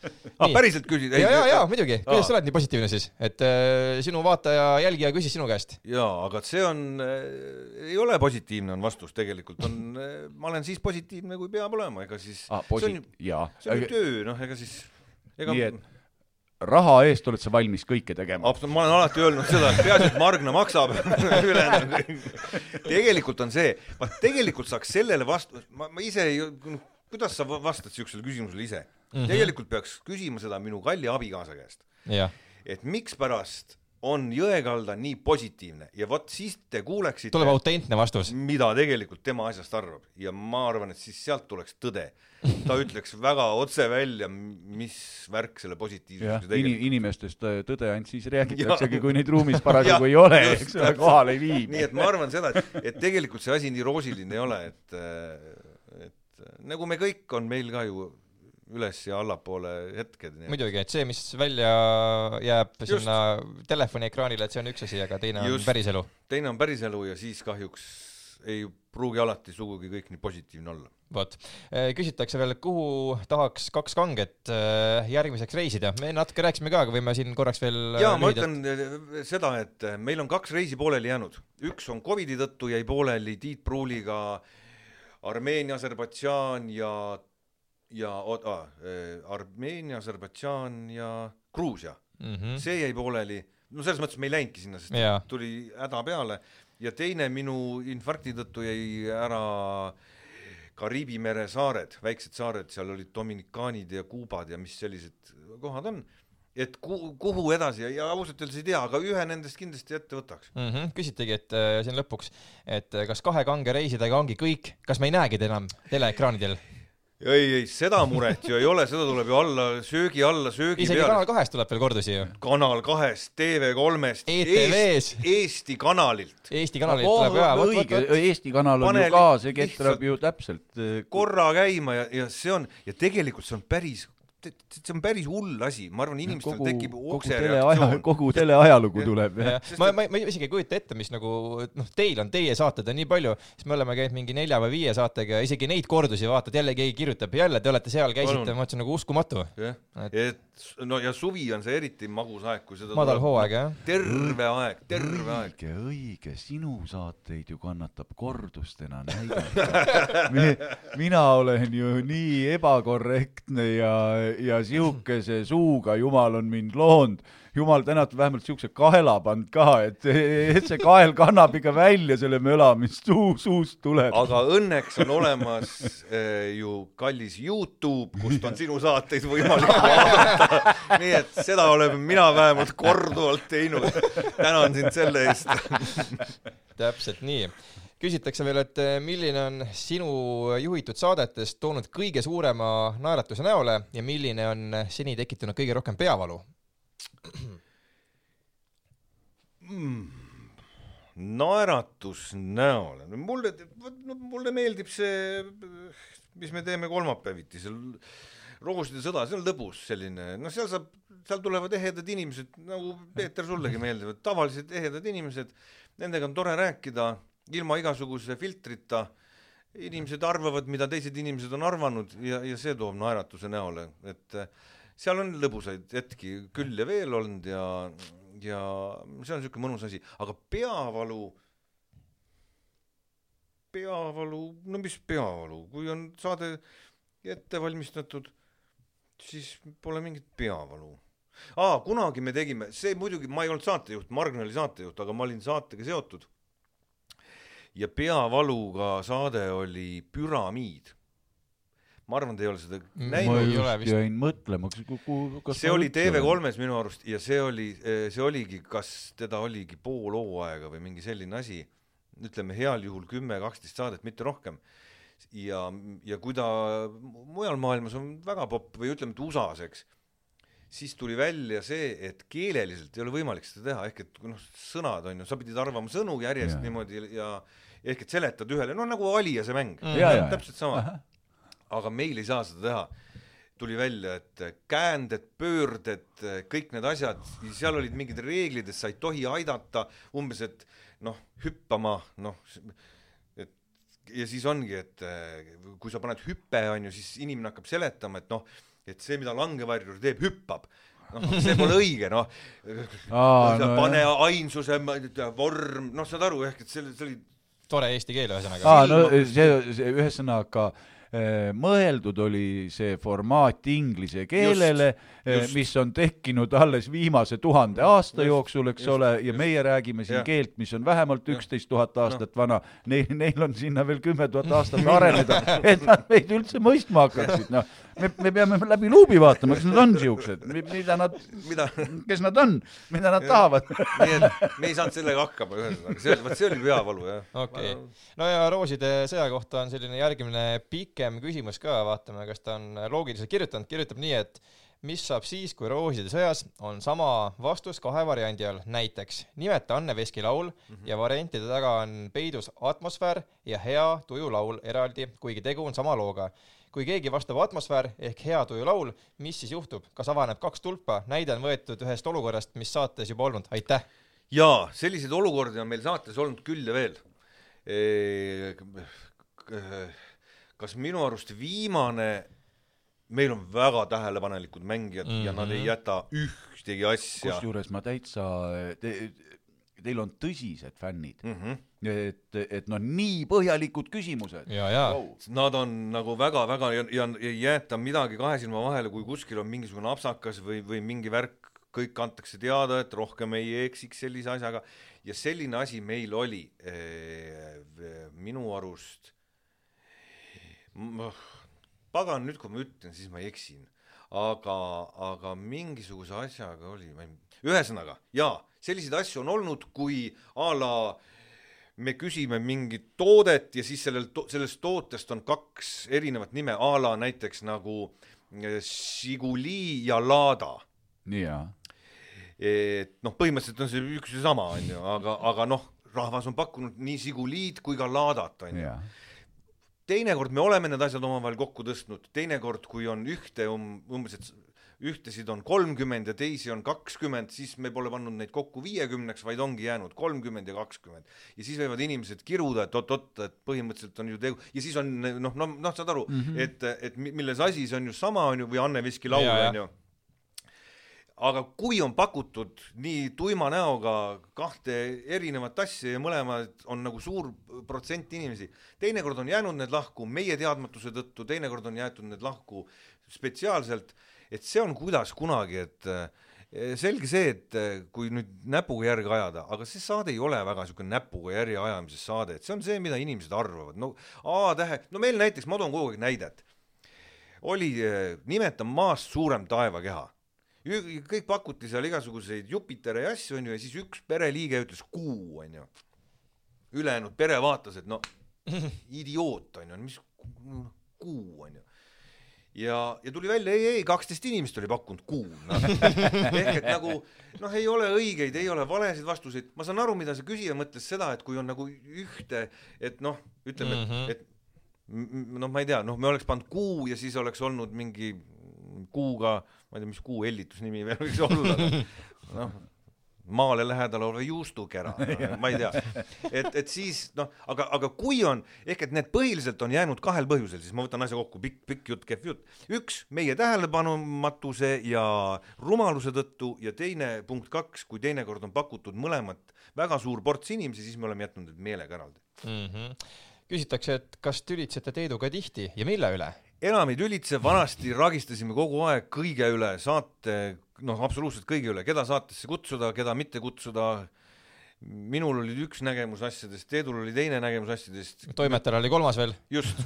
ah, päriselt küsid? ja, ja, ja muidugi, kuidas Aa. sa oled nii positiivne siis, et äh, sinu vaataja, jälgija küsis sinu käest. jaa, aga see on äh,, ei ole positiivne, on vastus tegelikult, on äh,, ma olen siis positiivne, kui peab olema, ega siis ah, see on posi-, see on ju töö, noh, ega siis ega nii et raha eest oled sa valmis kõike tegema? absoluutselt, ma olen alati öelnud seda, et peaasi, et Margna maksab tegelikult on see, vaat tegelikult saaks sellele vastu, ma, ma ise ei, kuidas sa va- vastad siuksele küsimusele ise? -hmm. tegelikult peaks küsima seda minu kalli abikaasa käest, jah, et mikspärast on Jõekalda nii positiivne ja vot siis te kuuleksite tuleb autentne vastus. mida tegelikult tema asjast arvab ja ma arvan, et siis sealt tuleks tõde. ta ütleks väga otse välja, mis värk selle positiivsusega, tegelikult inimestest äh, tõde ainult siis räägitaksegi, kui neid ruumis parasjagu ei ole, eks ole, täpselt. kohal ei viibi nii. et ma arvan seda, et, et tegelikult see asi nii roosiline ei ole, et, et nagu me kõik, on meil ka ju üles ja allapoole hetked. muidugi, et see, mis välja jääb Just. sinna telefoniekraanile, et see on üks asi, aga teine on Just. päriselu. teine on päriselu ja siis kahjuks ei pruugi alati sugugi kõik nii positiivne olla. vot, küsitakse veel, kuhu tahaks kaks kanget äh, järgmiseks reisida, me natuke rääkisime ka, aga võime siin korraks veel äh, ja ma ütlen eh, seda, et meil on kaks reisi pooleli jäänud, üks on Covidi tõttu jäi pooleli Tiit Pruuliga Armeenia, Aserbaidžaan ja, ja oot- ah, Armeenia, Aserbaidžaan ja Gruusia mm. -hmm. see jäi pooleli, no selles mõttes me ei läinudki sinna, sest Jaa. tuli häda peale ja teine minu infarkti tõttu jäi ära Kariibi mere saared, väiksed saared, seal olid Dominikaanid ja Kuubad ja mis sellised kohad on, et ku-, kuhu edasi ja, ausalt öeldes ei tea, aga ühe nendest kindlasti ette võtaks. Mm -hmm. küsitegi, et äh, siin lõpuks, et äh, kas kahe kange reisidega ongi kõik, kas me ei näegi teid enam teleekraanidel? ei, ei seda muret ju ei ole, seda tuleb ju alla, söögi alla, söögi isegi peale Kanal. kahest tuleb veel kordusi ju. kanal kahest, TV3-st, ETV-s. Eesti kanalilt. Eesti kanalilt Oh, tuleb ka, vot, õige vot, vot. Eesti kanal on ju ka, see ketrab ju täpselt. äh, korra käima ja, ja see on ja tegelikult see on päris, see on päris hull asi, ma arvan, inimestel kogu, tekib kogu okse teleaja, reaktsioon. kogu teleajalugu tuleb jah. ma, ma, ma isegi ei kujuta ette, mis nagu noh, teil on teie saated on nii palju, siis me oleme käinud mingi nelja või viie saatega ja isegi neid kordusi vaatad, jälle keegi kirjutab, jälle te olete seal, käisite, ma ütlesin nagu uskumatu. jah, Et- no ja suvi on see eriti magus aeg, kui seda madal hooaeg jah. terve aeg, terve aeg. õige, õige, sinu saateid ju kannatab kordustena näidata Mi,. mina olen ju nii ebakorrektne ja, ja sihukese suuga jumal on mind loonud. jumal tänatud, vähemalt siukse kaela pannud ka, et, et see kael kannab ikka välja selle möla, mis suu, suust tuleb. aga õnneks on olemas eh, ju kallis Youtube, kust on sinu saateid võimalik vaadata. nii et seda olen mina vähemalt korduvalt teinud. tänan sind selle eest. täpselt nii. Küsitakse veel, et eh, milline on sinu juhitud saadetest toonud kõige suurema naeratuse näole ja milline on seni tekitanud kõige rohkem peavalu? naeratus näole, mulle, mulle meeldib see, mis me teeme kolmapäeviti seal rooside sõda, see on lõbus selline, noh, seal saab, seal tulevad ehedad inimesed, nagu Peeter sullegi meeldivad, tavalised ehedad inimesed, nendega on tore rääkida ilma igasuguse filtrita, inimesed arvavad, mida teised inimesed on arvanud ja, ja see toob naeratuse näole, et eh, seal on lõbusaid hetki küll ja veel olnud ja, ja see on niisugune mõnus asi, aga peavalu, peavalu, no mis peavalu, kui on saade ette valmistatud, siis pole mingit peavalu. Aa, kunagi me tegime, see muidugi, ma ei olnud saatejuht, Margn oli saatejuht, aga ma olin saatega seotud. Ja peavaluga saade oli Püramiid. ma arvan, te ei ole seda Mm, ma näinud ei ole just jäin mõtlema, kas see oli TV3-s minu arust ja see oli, see oligi, kas teda oligi pool hooaega või mingi selline asi, ütleme heal juhul kümme, kaksteist saadet, mitte rohkem. ja, ja kui ta mujal maailmas on väga popp või ütleme, et USA-s, eks, siis tuli välja see, et keeleliselt ei ole võimalik seda teha, ehk et noh, sõnad on ju, sa pidid arvama sõnu järjest ja. niimoodi ja ehk et seletad ühele, no nagu Ali ja see mäng Mm. Jaa. täpselt sama. aga meil ei saa seda teha tuli välja, et käänded, pöörded, kõik need asjad, seal olid mingid reeglid, et sa ei tohi aidata, umbes et noh, hüppama, noh, et ja siis ongi, et kui sa paned hüppe, on ju, siis inimene hakkab seletama, et noh, et see, mida langevarjur teeb, hüppab. noh, see pole õige, noh. Aa, no pane ainsuse vorm, noh, saad aru, ehk et see, see oli tore eesti keel ühesõnaga. aa, no see, see ühesõnaga mõeldud oli see formaat inglise keelele, mis on tekkinud alles viimase tuhande aasta jooksul, eks just, ole, ja just. meie räägime siin ja. keelt, mis on vähemalt üksteist tuhat aastat no. vana, neil, neil on sinna veel kümme tuhat aastat areneda, et nad meid üldse mõistma hakkaksid, noh me, me peame läbi luubi vaatama, kas nad on siuksed, mida nad, kes nad on, mida nad ja, tahavad. nii et me ei saanud sellega hakkama ühesõnaga, see, vot see oli peavalu jah. okei okay., no ja rooside sõja kohta on selline järgmine pikem küsimus ka, vaatame, kas ta on loogiliselt kirjutanud, kirjutab nii, et mis saab siis, kui rooside sõjas on sama vastus kahe variandi all, näiteks nimeta Anne Veski laul mm -hmm. ja variantide taga on peidus atmosfäär ja hea tuju laul eraldi, kuigi tegu on sama looga kui keegi vastab atmosfäär ehk hea tuju laul, mis siis juhtub, kas avaneb kaks tulpa, näide on võetud ühest olukorrast, mis saates juba olnud, aitäh! jaa, selliseid olukordi on meil saates olnud küll ja veel e. kas minu arust viimane, meil on väga tähelepanelikud mängijad mm -hmm. ja nad ei mhm. jäta ühtegi asja. kusjuures ma täitsa te,, teil on tõsised fännid mm. -hmm et, et noh, nii põhjalikud küsimused. Wow. Nad on nagu väga-väga ja, ja ei jäeta midagi kahe silma vahele, kui kuskil on mingisugune apsakas või, või mingi värk, kõik antakse teada, et rohkem ei eksiks sellise asjaga. ja selline asi meil oli eh, minu arust, pagan, nüüd kui ma ütlen, siis ma eksin, aga, aga mingisuguse asjaga oli, ma ei, ühesõnaga jaa, selliseid asju on olnud, kui a la me küsime mingit toodet ja siis sellel to,, sellest tootest on kaks erinevat nime, a la näiteks nagu Žiguli eh, ja Lada. jaa. et noh, põhimõtteliselt on see üks ja sama, on ju, aga, aga noh, rahvas on pakkunud nii Žiguliid kui ka Ladat, on ju teinekord me oleme need asjad omavahel kokku tõstnud, teinekord, kui on ühte um, umbes, et ühtesid on kolmkümmend ja teisi on kakskümmend, siis me pole pannud neid kokku viiekümneks, vaid ongi jäänud kolmkümmend ja kakskümmend. ja siis võivad inimesed kiruda, et oot-oot, et põhimõtteliselt on ju tegu ja siis on noh, noh, noh, saad aru mm, -hmm. et, et milles asi, see on ju sama, on ju, või Anne Veski laul, on ju aga kui on pakutud nii tuima näoga kahte erinevat asja ja mõlemad on nagu suur protsent inimesi, teinekord on jäänud need lahku meie teadmatuse tõttu, teinekord on jäetud need lahku spetsiaalselt et see on kuidas kunagi, et eh, selge see, et eh, kui nüüd näpuga järge ajada, aga see saade ei ole väga niisugune näpuga järje ajamise saade, et see on see, mida inimesed arvavad, no A-tähe, no meil näiteks, ma toon kogu aeg näidet, oli eh, nimeta maast suurem taevakeha kõik pakuti seal igasuguseid Jupiteri asju, onju, ja siis üks pereliige ütles kuu, onju. ülejäänud pere vaatas, et no idioot, onju, mis kuu, onju ja, ja tuli välja, ei, ei, kaksteist inimest oli pakkunud kuu no.. ehk et nagu noh, ei ole õigeid, ei ole valesid vastuseid, ma saan aru, mida see küsija mõtles seda, et kui on nagu ühte, et noh, ütleme mm, -hmm. et, et noh, ma ei tea, noh, me oleks pannud kuu ja siis oleks olnud mingi kuuga, ma ei tea, mis kuu hellitusnimi veel võiks olla, noh maale lähedal olev juustukera no,, ma ei tea. et, et siis noh, aga, aga kui on, ehk et need põhiliselt on jäänud kahel põhjusel, siis ma võtan asja kokku, pikk, pikk jutt, kehv jutt. üks, meie tähelepanumatuse ja rumaluse tõttu ja teine, punkt kaks, kui teinekord on pakutud mõlemat väga suur ports inimesi, siis me oleme jätnud need meelega eraldi mm. -hmm. küsitakse, et kas tülitsete Teeduga tihti ja mille üle? Enam ei tülitse, vanasti ragistasime kogu aeg kõige üle, saate noh, absoluutselt kõigi üle, keda saatesse kutsuda, keda mitte kutsuda. minul oli üks nägemus asjadest, Teedul oli teine nägemus asjadest. toimetajal oli kolmas veel. just.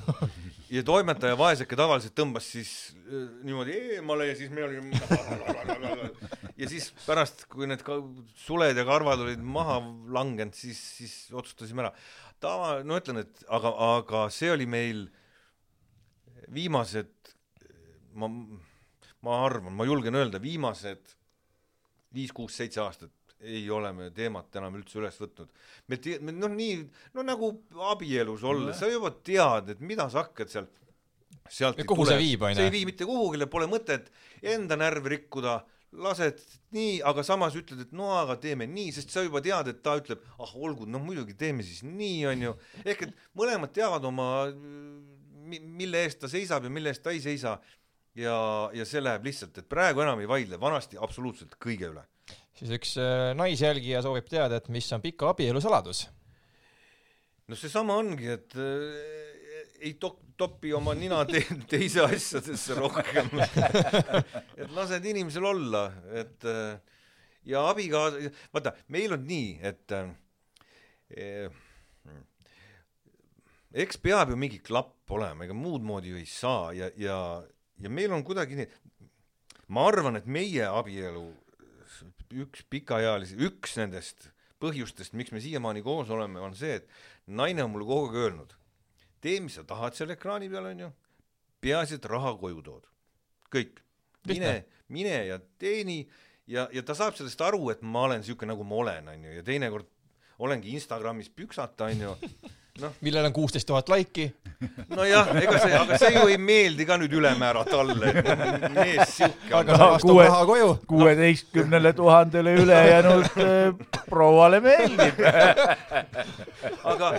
ja toimetaja vaeseke tavaliselt tõmbas siis äh, niimoodi eemale ja siis me olime ja siis pärast, kui need suled ja karvad olid maha langenud, siis, siis otsustasime ära. tava, no ütlen, et aga, aga see oli meil viimased, ma ma arvan, ma julgen öelda, viimased viis, kuus, seitse aastat ei ole me teemat enam üldse üles võtnud. me te-, me noh, nii, no nagu abielus olles, sa juba tead, et mida sa hakkad seal, sealt kuhu tule, see ei vii mitte kuhugile, pole mõtet enda närvi rikkuda, lased nii, aga samas ütled, et no aga teeme nii, sest sa juba tead, et ta ütleb, ah olgu, no muidugi teeme siis nii, on ju, ehk et mõlemad teavad oma, mille eest ta seisab ja mille eest ta ei seisa ja, ja see läheb lihtsalt, et praegu enam ei vaidle, vanasti absoluutselt kõige üle. siis üks äh, naisjälgija soovib teada, et mis on pika abielu saladus? no seesama ongi, et äh, ei to-, topi oma nina te teise asjadesse rohkem. et lased inimesel olla, et äh, ja abikaasa, vaata, meil on nii, et äh, eh, eks peab ju mingi klapp olema, ega muud moodi ju ei saa ja, ja, ja meil on kuidagi nii, ma arvan, et meie abielu üks pikaajalisi, üks nendest põhjustest, miks me siiamaani koos oleme, on see, et naine on mulle kogu aeg öelnud, tee, mis sa tahad seal ekraani peal, onju, peaasi, et raha koju tood. kõik. mine, mine ja teeni. Ja, ja ta saab sellest aru, et ma olen siuke, nagu ma olen, onju, ja teinekord olengi Instagramis püksata, onju, millel on kuusteist tuhat laiki, nojah, ega see, aga see ju ei meeldi ka nüüd ülemäära talle, mees siuke on aga. toob kuue- raha koju. kuueteistkümnele tuhandele ülejäänud äh, prouale meeldib. aga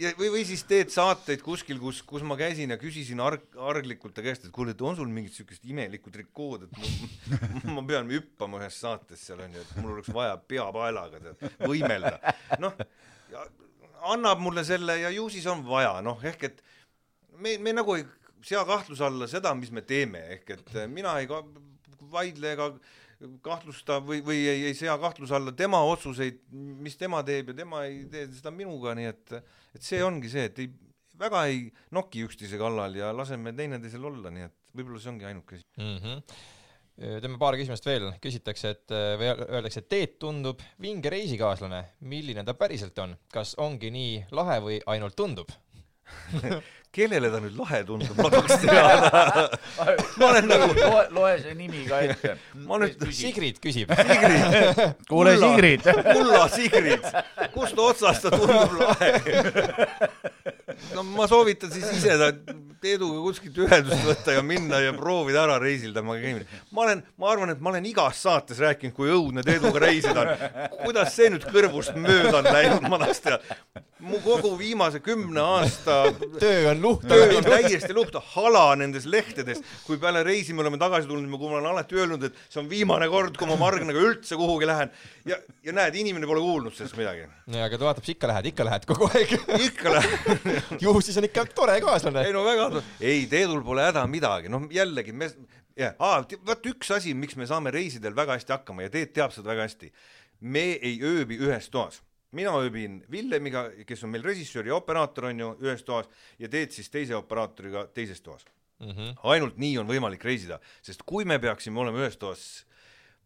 ja, või, või siis teed saateid kuskil, kus, kus ma käisin ja küsisin arg-, arglikult ta käest, et kuule, et on sul mingit siukest imelikku trikood, et ma, ma pean hüppama ühes saates seal onju, et mul oleks vaja peapaelaga tead võimelda. noh, annab mulle selle ja ju siis on vaja, noh ehk et me, me nagu ei sea kahtluse alla seda, mis me teeme, ehk et mina ei ka- vaidle ega kahtlusta või, või ei, ei sea kahtluse alla tema otsuseid, mis tema teeb ja tema ei tee seda minuga, nii et, et see ongi see, et ei, väga ei noki üksteise kallal ja laseme teineteisel olla, nii et võib-olla see ongi ainuke asi. mm. -hmm. Teeme paar küsimust veel, küsitakse, et või öeldakse, et Teet tundub vinge reisikaaslane, milline ta päriselt on, kas ongi nii lahe või ainult tundub? kellele ta nüüd lahe tundub, ma tahaks teada. ma olen nagu, loe, loe see nimi ka ette. ma nüüd, Sigrid küsib. Sigrid, kuule, Sigrid, kulla Sigrid, kust otsast ta tundub lahe? no ma soovitan siis ise Teeduga kuskilt ühendust võtta ja minna ja proovida ära reisil temaga käimine. ma olen, ma arvan, et ma olen igas saates rääkinud, kui õudne Teeduga reisida on. kuidas see nüüd kõrvust mööda on läinud, ma tahaks teada. mu kogu viimase kümne aasta töö on luhta töö on täiesti luhta, hala nendes lehtedes, kui peale reisi me oleme tagasi tulnud, ma olen alati öelnud, et see on viimane kord, kui ma Margnaga üldse kuhugi lähen ja, ja näed, inimene pole kuulnud sellest midagi. ja aga ta vaatab, sa ikka lähed, ikka lähed kogu aeg. ikka läheb, ju siis on ikka tore kaaslane ei. no väga, ei Teedul pole häda midagi, noh jällegi me, jah, vot üks asi, miks me saame reisidel väga hästi hakkama ja Teet teab seda väga hästi. me ei ööbi ühes toas mina ööbin Villemiga, kes on meil režissöör ja operaator on ju ühes toas ja Teet siis teise operaatoriga teises toas. Mm -hmm. ainult nii on võimalik reisida, sest kui me peaksime olema ühes toas,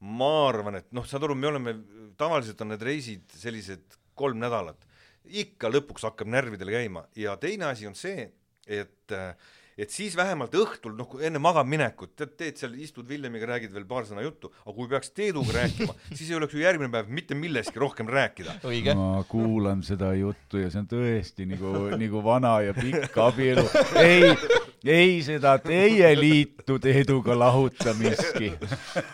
ma arvan, et noh, saad aru, me oleme, tavaliselt on need reisid sellised kolm nädalat, ikka lõpuks hakkab närvidele käima ja teine asi on see, et et siis vähemalt õhtul, noh, enne magamaminekut, tead, teed seal, istud Villemiga, räägid veel paar sõna juttu, aga kui peaks Teeduga rääkima, siis ei oleks ju järgmine päev mitte millestki rohkem rääkida. ma kuulan seda juttu ja see on tõesti nagu, nagu vana ja pikk abielu. ei, ei seda teie liitu Teeduga lahuta miski.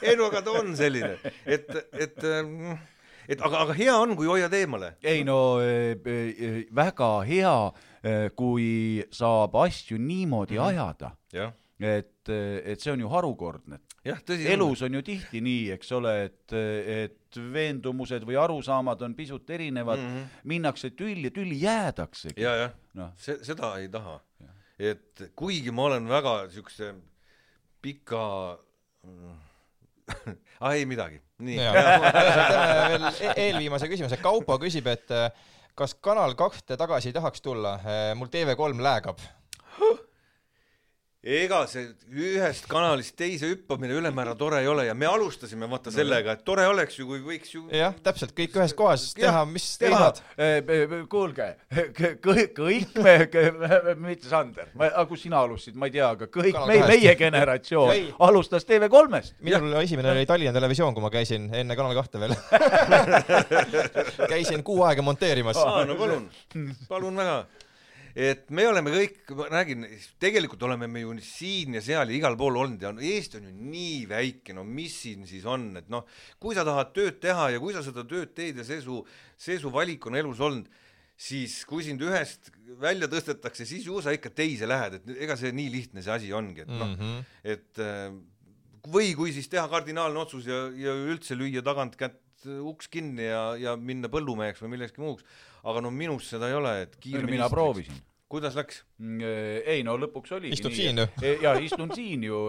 ei no aga ta on selline, et, et, et aga, aga hea on, kui hoiad eemale ei no eh, eh, väga hea, kui saab asju niimoodi Mhm. ajada, jah, et, et see on ju harukordne. elus on ju tihti nii, eks ole, et, et veendumused või arusaamad on pisut erinevad mm. -hmm. minnakse tülli, tülli jäädaksegi. ja, jah noh, see, seda ei taha. et kuigi ma olen väga siukse pika ah ei midagi, nii. veel e- eelviimase küsimuse, Kaupo küsib, et äh, kas Kanal kahte tagasi tahaks tulla, mul TV3 läägab. ega see ühest kanalist teise hüppamine ülemäära tore ei ole ja me alustasime vaata sellega, et tore oleks ju, kui võiks ju jah, täpselt, kõik ühes kohas teha, mis ei tahad. kuulge, kõik, me, mitte Sander, aga kus sina alustasid, ma ei tea, aga kõik Kanal meie, generatsioon alustas TV3-st. minul esimene oli Tallinna Televisioon, kui ma käisin enne Kanal kahte veel. käisin kuu aega monteerimas. no palun, palun väga. Et me oleme kõik, ma räägin, tegelikult oleme me ju siin ja seal ja igal pool olnud ja Eesti on ju nii väike, no mis siin siis on, et noh, kui sa tahad tööd teha ja kui sa seda tööd teed ja see su, see su valik on elus olnud, siis kui sind ühest välja tõstetakse, siis ju sa ikka teise lähed, et ega see nii lihtne see asi ongi, et noh, Mhm. et äh, või kui siis teha kardinaalne otsus ja, ja üldse lüüa tagantkätt uks kinni ja, ja minna põllumeheks või millekski muuks, aga no minus seda ei ole, et mina proovisin. kuidas läks? Mm, ei no lõpuks oligi Istud nii, siin et- e, jaa, istun siin ju,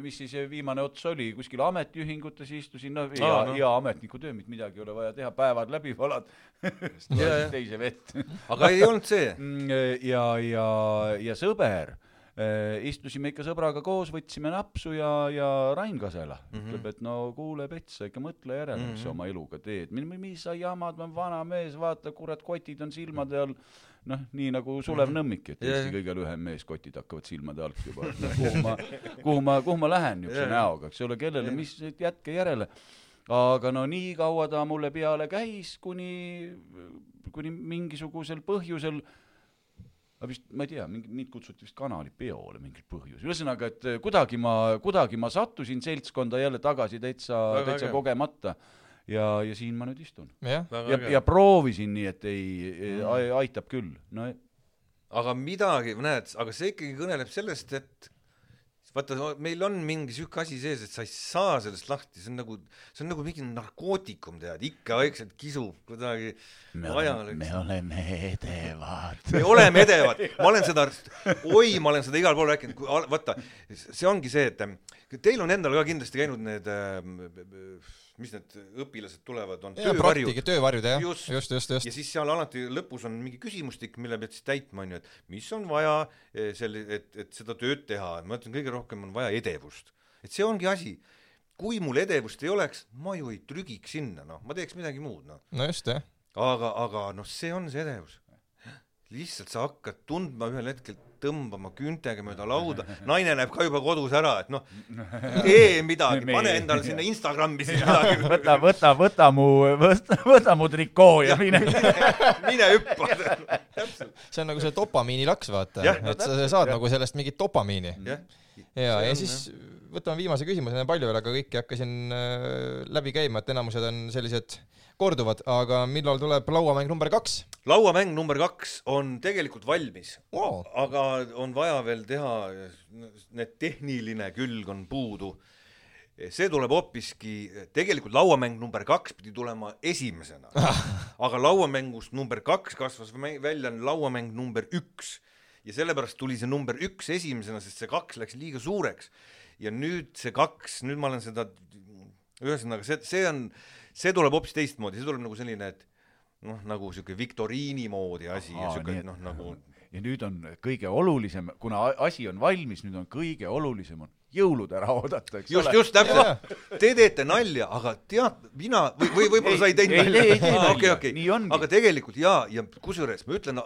mis siis viimane ots oli, kuskil ametiühingutes istusin, no hea no. noh. hea ametniku töö, mitte midagi ei ole vaja teha, päevad läbi valad, teise vett. aga ei olnud see? ja, ja, ja sõber, istusime ikka sõbraga koos, võtsime napsu ja, ja Rain Kasela mm -hmm. ütleb, et no kuule, Pets, ikka mõtle järele mm, -hmm. mis sa oma eluga teed, mis sa jamad, ma olen vana mees, vaata, kurat, kotid on silmade all noh, nii nagu Sulev Nõmmik, et. Eesti kõige lühem mees, kotid hakkavad silmade alt juba, kuhu ma, kuhu ma, kuhu ma lähen niisuguse näoga, eks ole, kellele, mis, jätke järele. aga no nii kaua ta mulle peale käis, kuni, kuni mingisugusel põhjusel aga vist, ma ei tea, mingi, mind kutsuti vist kanalipeole mingil põhjusel, ühesõnaga, et eh, kuidagi ma, kuidagi ma sattusin seltskonda jälle tagasi täitsa, täitsa äge. kogemata. Ja, ja siin ma nüüd istun. jah, ja, ja proovisin nii, et ei, ei, aitab küll, no aga midagi, näed, aga see ikkagi kõneleb sellest, et vaata, meil on mingi sihuke asi sees, et sa ei saa sellest lahti, see on nagu, see on nagu mingi narkootikum, tead, ikka vaikselt kisub kuidagi oleks me. oleme edevad. me oleme edevad, ma olen seda, oi, ma olen seda igal pool rääkinud, vaata, see ongi see, et ähm, teil on endal ka kindlasti käinud need, mis need õpilased tulevad, on ja töövarjud töövarjud jah, Just. just, just, just, ja siis seal alati lõpus on mingi küsimustik, mille pead siis täitma, onju, et mis on vaja eh, selle, et, et seda tööd teha, ma ütlen, kõige rohkem on vaja edevust. et see ongi asi. kui mul edevust ei oleks, ma ju ei trügiks sinna, noh, ma teeks midagi muud, noh. no just jah, aga, aga noh, see on see edevus. Lihtsalt sa hakkad tundma ühel hetkel, tõmbama küntega mööda lauda, naine näeb ka juba kodus ära, et noh, tee midagi, pane endale sinna Instagrami siis midagi, võta, võta, võta mu, võta, võta mu trikoo ja mine. mine hüppa. täpselt, see on nagu see dopamiinilaks, vaata. Jah,, et sa saad nagu sellest mingit dopamiini. jah. ja, ja on, siis võtame viimase küsimuse, palju ei ole, aga kõiki ei hakka siin äh, läbi käima, et enamused on sellised korduvad, aga millal tuleb lauamäng number kaks lauamäng number kaks on tegelikult valmis wow.? aga on vaja veel teha, need tehniline külg on puudu. see tuleb hoopiski, tegelikult lauamäng number kaks pidi tulema esimesena, aga lauamängust number kaks kasvas välja lauamäng number üks ja sellepärast tuli see number üks esimesena, sest see kaks läks liiga suureks. Ja nüüd see kaks, nüüd ma olen seda, ühesõnaga see, see on, see tuleb hoopis teistmoodi, see tuleb nagu selline, et noh, nagu sihuke viktoriini moodi asi ja Aa, sihuke noh, nagu ja nüüd on kõige olulisem, kuna asi on valmis, nüüd on kõige olulisem on jõulud ära oodata, eks just, ole. just täpselt, te teete nalja, aga tead, mina või, või võib-olla sa ei teinud Ei, nalja ei, ei tee nalja. Nii, ongi. aga tegelikult jaa, ja kusjuures ma ütlen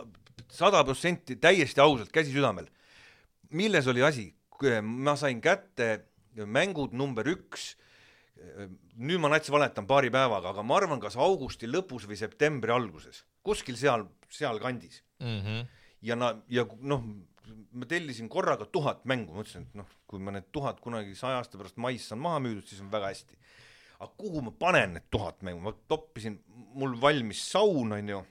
sada protsenti täiesti ausalt, käsi südamel, milles oli asi, ma sain kätte mängud number üks, nüüd ma nats valetan paari päevaga, aga ma arvan, kas augusti lõpus või septembri alguses, kuskil seal, sealkandis mm. -hmm. ja na-, ja noh, ma tellisin korraga tuhat mängu, mõtlesin, et noh, kui ma need tuhat kunagi saja aasta pärast mais saan maha müüdud, siis on väga hästi. aga kuhu ma panen need tuhat mängu, ma toppisin, mul valmis saun, onju,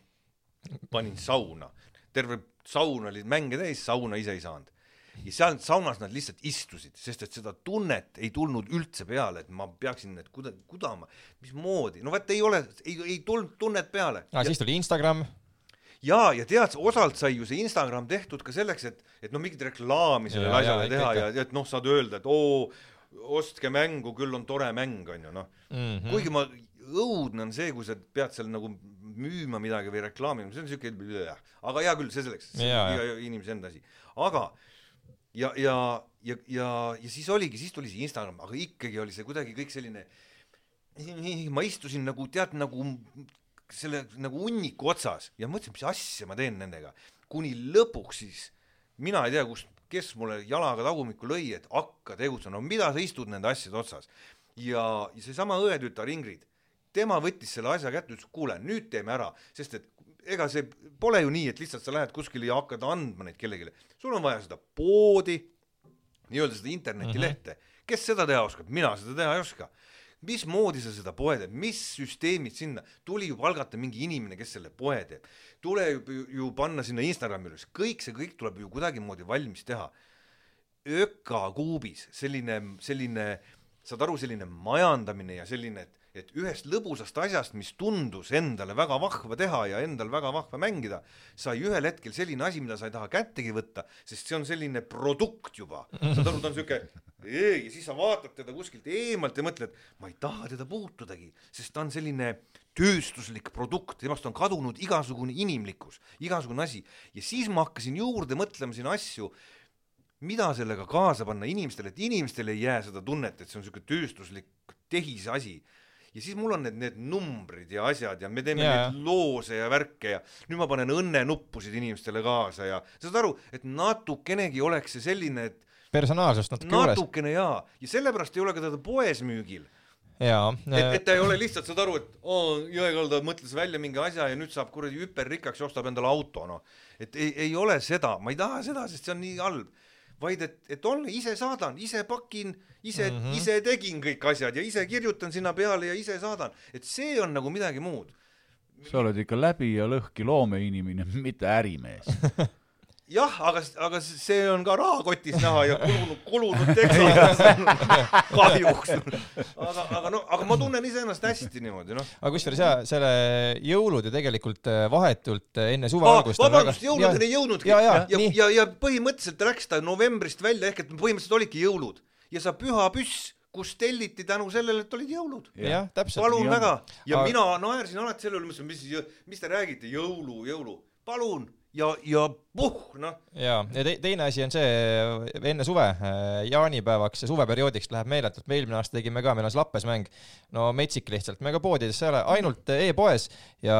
panin sauna, terve saun oli mänge täis, sauna ise ei saanud. Ja seal saunas nad lihtsalt istusid, sest et seda tunnet ei tulnud üldse peale, et ma peaksin need kuda-, kudama, mismoodi, no vot ei ole, ei, ei tulnud tunnet peale ah,. siis tuli Instagram, jaa, ja tead, osalt sai ju see Instagram tehtud ka selleks, et, et noh, mingit reklaami sellele asjale ikka, teha ikka. ja, ja et noh, saad öelda, et oo, ostke mängu, küll on tore mäng, on ju noh mm. -hmm. kuigi ma, õudne on see, kui sa pead seal nagu müüma midagi või reklaamima, see on siuke, aga hea küll, see selleks, see on iga inimese enda asi, aga ja, ja, ja, ja, ja siis oligi, siis tuli see Instagram, aga ikkagi oli see kuidagi kõik selline, ma istusin nagu tead nagu selle nagu hunniku otsas ja mõtlesin, mis asja ma teen nendega, kuni lõpuks siis mina ei tea, kust, kes mulle jalaga tagumikku lõi, et hakka tegutsema, no mida sa istud nende asjade otsas. ja, ja seesama õetütar Ingrid, tema võttis selle asja kätte, ütles kuule, nüüd teeme ära, sest et ega see pole ju nii, et lihtsalt sa lähed kuskile ja hakkad andma neid kellelegi, sul on vaja seda poodi, nii-öelda seda internetilehte mm, -hmm. kes seda teha oskab, mina seda teha ei oska. Mismoodi sa seda poe teed, mis süsteemid sinna, tuli ju palgata mingi inimene, kes selle poe teeb, tuleb ju, ju panna sinna Instagrami üles, kõik see kõik tuleb ju kuidagimoodi valmis teha. ökakuubis selline, selline, saad aru, selline majandamine ja selline, et et ühest lõbusast asjast, mis tundus endale väga vahva teha ja endal väga vahva mängida, sai ühel hetkel selline asi, mida sa ei taha kättegi võtta, sest see on selline produkt juba. saad aru, ta on siuke ja siis sa vaatad teda kuskilt eemalt ja mõtled, ma ei taha teda puutudagi, sest ta on selline tööstuslik produkt, temast on kadunud igasugune inimlikkus, igasugune asi ja siis ma hakkasin juurde mõtlema siin asju, mida sellega kaasa panna inimestele, et inimestele ei jää seda tunnet, et see on niisugune tööstuslik tehisasi. Ja siis mul on need, need numbrid ja asjad ja me teeme Jaa. neid loose ja värke ja nüüd ma panen õnnenuppusid inimestele kaasa ja saad aru, et natukenegi oleks see selline, et personaalsust natuke juures. natukene jaa, ja sellepärast ei ole ka teda poes müügil jaa, et, et ta ei ole lihtsalt, saad aru, et oo, jõekalda mõtles välja mingi asja ja nüüd saab kuradi hüperrikkaks ja ostab endale auto, noh. et ei, ei ole seda, ma ei taha seda, sest see on nii halb. Vaid et, et on, ise saadan, ise pakin, ise mm, -hmm. ise tegin kõik asjad ja ise kirjutan sinna peale ja ise saadan, et see on nagu midagi muud. sa oled ikka läbi ja lõhki loomeinimene, mitte ärimees. jah, aga, aga see on ka rahakotis näha ja kulunud, kulunud teksa kahjuks. aga, aga no, aga ma tunnen iseennast hästi niimoodi, noh. aga kusjuures jaa, selle jõulud ju tegelikult äh, vahetult äh, enne suve algust. vabandust, jõuludeni ei jõudnudki ja, ja, ja, nii. ja, ja põhimõtteliselt läks ta novembrist välja ehk et põhimõtteliselt olidki jõulud ja sa püha püss, kus telliti tänu sellele, et olid jõulud. palun väga ja Aga- mina naersin alati selle üle, mis, mis te räägite, jõulu, jõulu, palun ja, ja puh, noh. ja, ja te, teine asi on see enne suve, jaanipäevaks ja suveperioodiks läheb meeletult, me eelmine aasta tegime ka, meil on see lappesmäng, no metsik lihtsalt, me ka poodides ei ole, ainult e-poes ja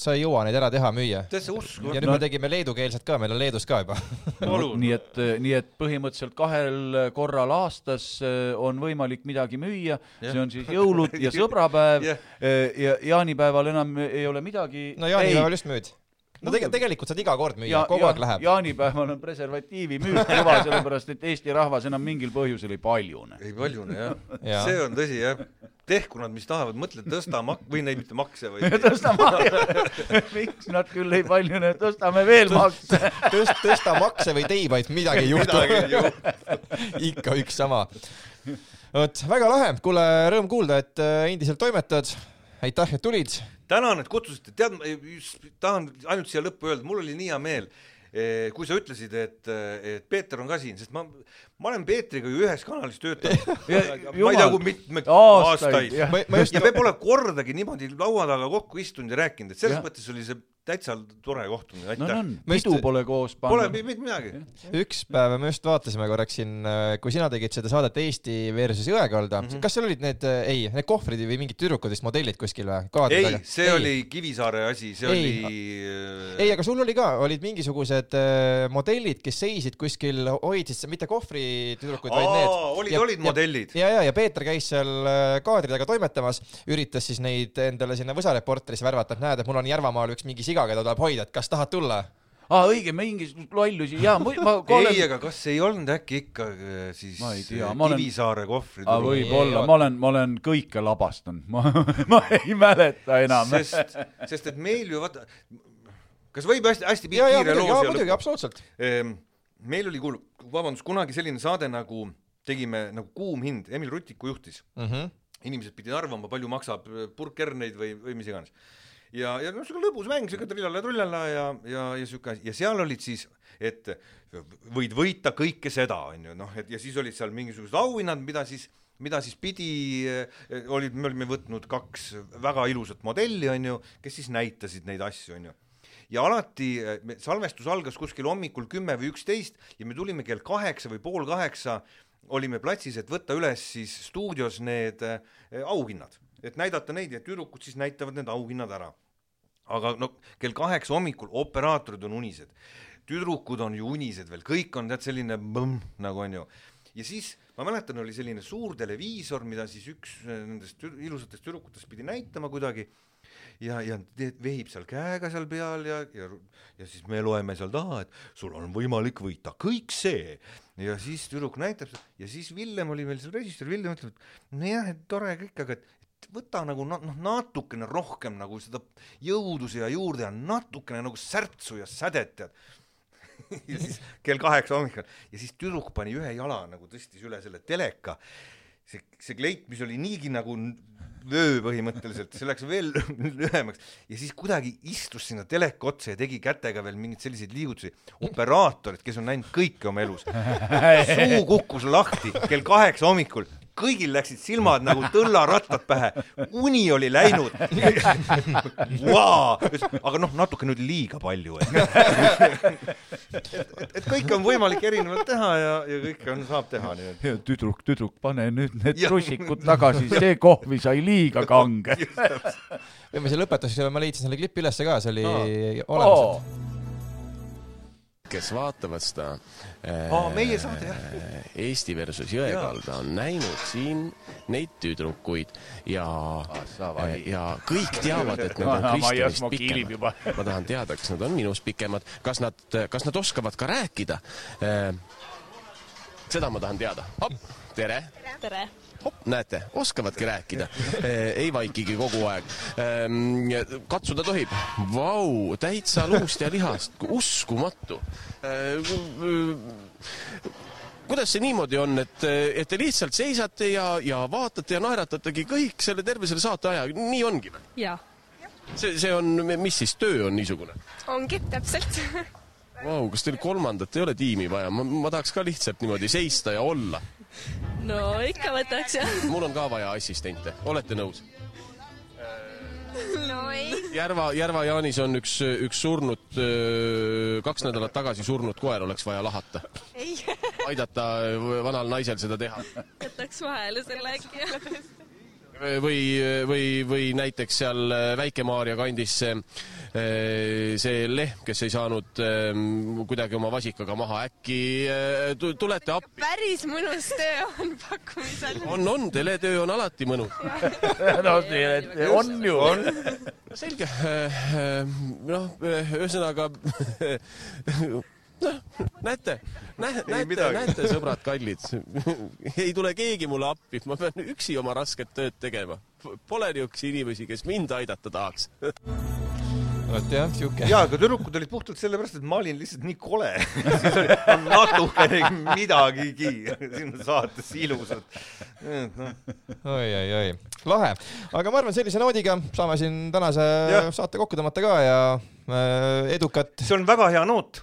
sa ei jõua neid ära teha, müüa. täitsa uskumatu ja nüüd me tegime leedukeelset ka, meil on Leedus ka juba. Palun. nii et, nii et põhimõtteliselt kahel korral aastas on võimalik midagi müüa, see on siis jõulud ja sõbrapäev eh, ja jaanipäeval enam ei ole midagi. no jaanipäeval just müüd. No tegelikult, tegelikult saad iga kord müüa, kogu aeg läheb. jaanipäeval on preservatiivi müük kõva, sellepärast et Eesti rahvas enam mingil põhjusel ei paljune. ei paljune jah ja., see on tõsi jah. tehku nad, mis tahavad, mõtle tõsta mak- või neid mitte makse või tõstame, miks nad küll ei paljune, tõstame veel makse. tõst-, tõsta makse või teibaid, midagi ei juhtu midagi ei juhtu. ikka üks sama. vot, väga lahe, kuule, rõõm kuulda, et äh, endiselt toimetad. aitäh, et tulid. tänan, et kutsusite, tead, tahan ainult siia lõppu öelda, mul oli nii hea meel, kui sa ütlesid, et, et Peeter on ka siin, sest ma, ma olen Peetriga ju ühes kanalis töötanud. ma ei tea, kui mitmeid aastaid, aastaid, jah. ma, ma just ja me pole kordagi niimoodi laua taga kokku istunud ja rääkinud, et selles Jah. mõttes oli see täitsa tore kohtumine, no aitäh no on, Ma just- pidu pole koos Pole pandud. mi- mitte midagi. üks päev me just vaatasime korraks siin, kui sina tegid seda saadet Eesti versus Jõekalda mm, -hmm. kas seal olid need, ei, need kohvrid või mingid tüdrukud vist modellid kuskil või? ei, see ei. oli Kivisaare asi, see Ei. oli ei, aga sul oli ka, olid mingisugused äh, modellid, kes seisid kuskil, hoidsid mitte kohvritüdrukuid, vaid need. olid, olid modellid. ja, ja, ja Peeter käis seal äh, kaadri taga toimetamas, üritas siis neid endale sinna võsareporterisse värvata, et näed, et mul on Järvamaal üks mingi siga, keda tuleb hoida, et kas tahad tulla? aa, õige, mingisugust lollusi, jaa, ma ei, olen, aga kas ei olnud äkki ikka äh, siis Ma ei tea, äh, ma olen- Kivisaare kohvrid? võib-olla, ma olen, ma olen kõike labastanud, ma, ma ei mäleta enam. sest, sest et meil ju vaata, kas võib hästi, hästi ja, kiire loo ja siia lõppu? absoluutselt. meil oli kuul-, vabandust, kunagi selline saade nagu tegime nagu Kuum hind, Emil Rutiku juhtis. Mm -hmm. inimesed pidid arvama, palju maksab äh, purk kerneid või, või mis iganes. ja, ja noh, siuke lõbus mäng, siuke trillale-trullale ja, ja, ja asi. Ja seal olid siis, et võid võita kõike seda, onju, noh, et ja siis olid seal mingisugused auhinnad, mida siis mida siis pidi, olid, me olime võtnud kaks väga ilusat modelli, onju, kes siis näitasid neid asju, onju ja alati eh, salvestus algas kuskil hommikul kümme või üksteist ja me tulime kell kaheksa või pool kaheksa olime platsis, et võtta üles siis stuudios need äh, auhinnad, et näidata neid ja tüdrukud siis näitavad need auhinnad ära. aga no kell kaheksa hommikul operaatorid on unised, tüdrukud on ju unised veel, kõik on tead selline põmm nagu onju. ja siis ma mäletan, oli selline suur televiisor, mida siis üks äh, nendest tü- ilusatest tüdrukutest pidi näitama kuidagi ja, ja vehib seal käega seal peal ja, ja, ja siis me loeme seal taha, et sul on võimalik võita kõik see. ja siis tüdruk näitab ja siis Villem oli meil seal režissöör, Villem ütleb, et nojah, et tore kõik, aga et võta nagu na- noh, natukene rohkem nagu seda jõudu siia juurde ja natukene nagu särtsu ja sädet tead. ja siis kell kaheksa hommikul. Ja siis tüdruk pani ühe jala nagu tõstis üle selle teleka. See, see kleit, mis oli niigi nagu vöö põhimõtteliselt, see läks veel lühemaks. Ja siis kuidagi istus sinna teleka otsa ja tegi kätega veel mingeid selliseid liigutusi. operaatorid, kes on näinud kõike oma elus, suu kukkus lahti kell kaheksa hommikul, kõigil läksid silmad nagu tõllarattad pähe, uni oli läinud wow!. aga noh, natuke nüüd liiga palju, et et kõike on võimalik erinevalt teha ja, ja kõike on, saab teha nii et tüdruk, tüdruk, pane nüüd need trussikud tagasi, see kohvi sai liiga kange. võime selle lõpetuseks, ma leidsin selle klipi ülesse ka, see oli Oo. olemas. Kes vaatavad seda Aa, meie saade, jah. äh, Eesti versus Jõekalda on näinud siin neid tüdrukuid ja vali. ja kõik teavad, et nad on Kristjanist pikemad. ma tahan teada, kas nad on minust pikemad, kas nad, kas nad oskavad ka rääkida. seda ma tahan teada. Tere tere. hopp, näete, oskavadki rääkida, ei vaikigi kogu aeg. katsuda tohib? Vau, täitsa luust ja lihast, uskumatu. kuidas see niimoodi on, et, et te lihtsalt seisate ja, ja vaatate ja naeratategi kõik selle terve selle saate aja, nii ongi või? jaa, see, see on, mis siis töö on niisugune? ongi täpselt. Vau, kas teil kolmandat ei ole tiimi vaja, ma, ma tahaks ka lihtsalt niimoodi seista ja olla. No ikka võtaks jah. mul on ka vaja assistente, olete nõus? no ei. Järva, Järva Jaanis on üks, üks surnud, kaks nädalat tagasi surnud koer oleks vaja lahata. ei, aidata vanal naisel seda teha. võtaks vahele selle äkki. või, või, või näiteks seal Väike-Maarja kandis see, see lehm, kes ei saanud ähm, kuidagi oma vasikaga maha, äkki äh, tu- tulete appi? päris mõnus töö on pakkumisel. on, on, teletöö on alati mõnus. no on ju. selge, noh, ühesõnaga noh, näete, näete, näete, sõbrad kallid, ei tule keegi mulle appi, ma pean üksi oma rasket tööd tegema. Pole niisuguseid inimesi, kes mind aidata tahaks. vot jah, siuke. jaa, aga tüdrukud olid puhtalt sellepärast, et ma olin lihtsalt nii kole. siis oli natukenegi midagigi siin saates ilusat. noh, oi-oi-oi, lahe. aga ma arvan, sellise noodiga saame siin tänase Jah. saate kokku tõmmata ka ja äh, edukat see on väga hea noot.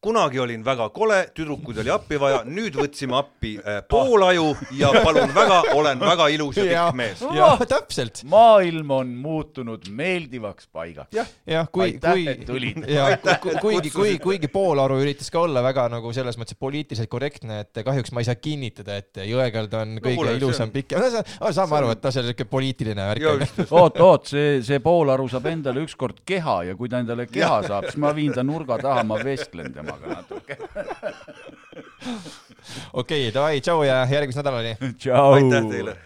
Kunagi olin väga kole, tüdrukuid oli appi vaja, nüüd võtsime appi äh, poolaju ja palun väga, olen väga ilus ja ja pikk mees., ja täpselt. maailm on muutunud meeldivaks paigaks. jah, kui, Aitäh, kui et tulid. ja Aitäh, ku- et kuigi, kui, kuigi Poolaru üritas ka olla väga nagu selles mõttes poliitiliselt korrektne, et kahjuks ma ei saa kinnitada, et Jõekald on kõige see ilusam pikk, saame aru, et see on siuke poliitiline värk ja on oot, oot, see, see poolaru saab endale ükskord keha ja kui ta endale keha saab, siis ma viin ta nurga taha, ma vestlen temaga natuke. okei, davai, tšau ja järgmise nädalani. aitäh teile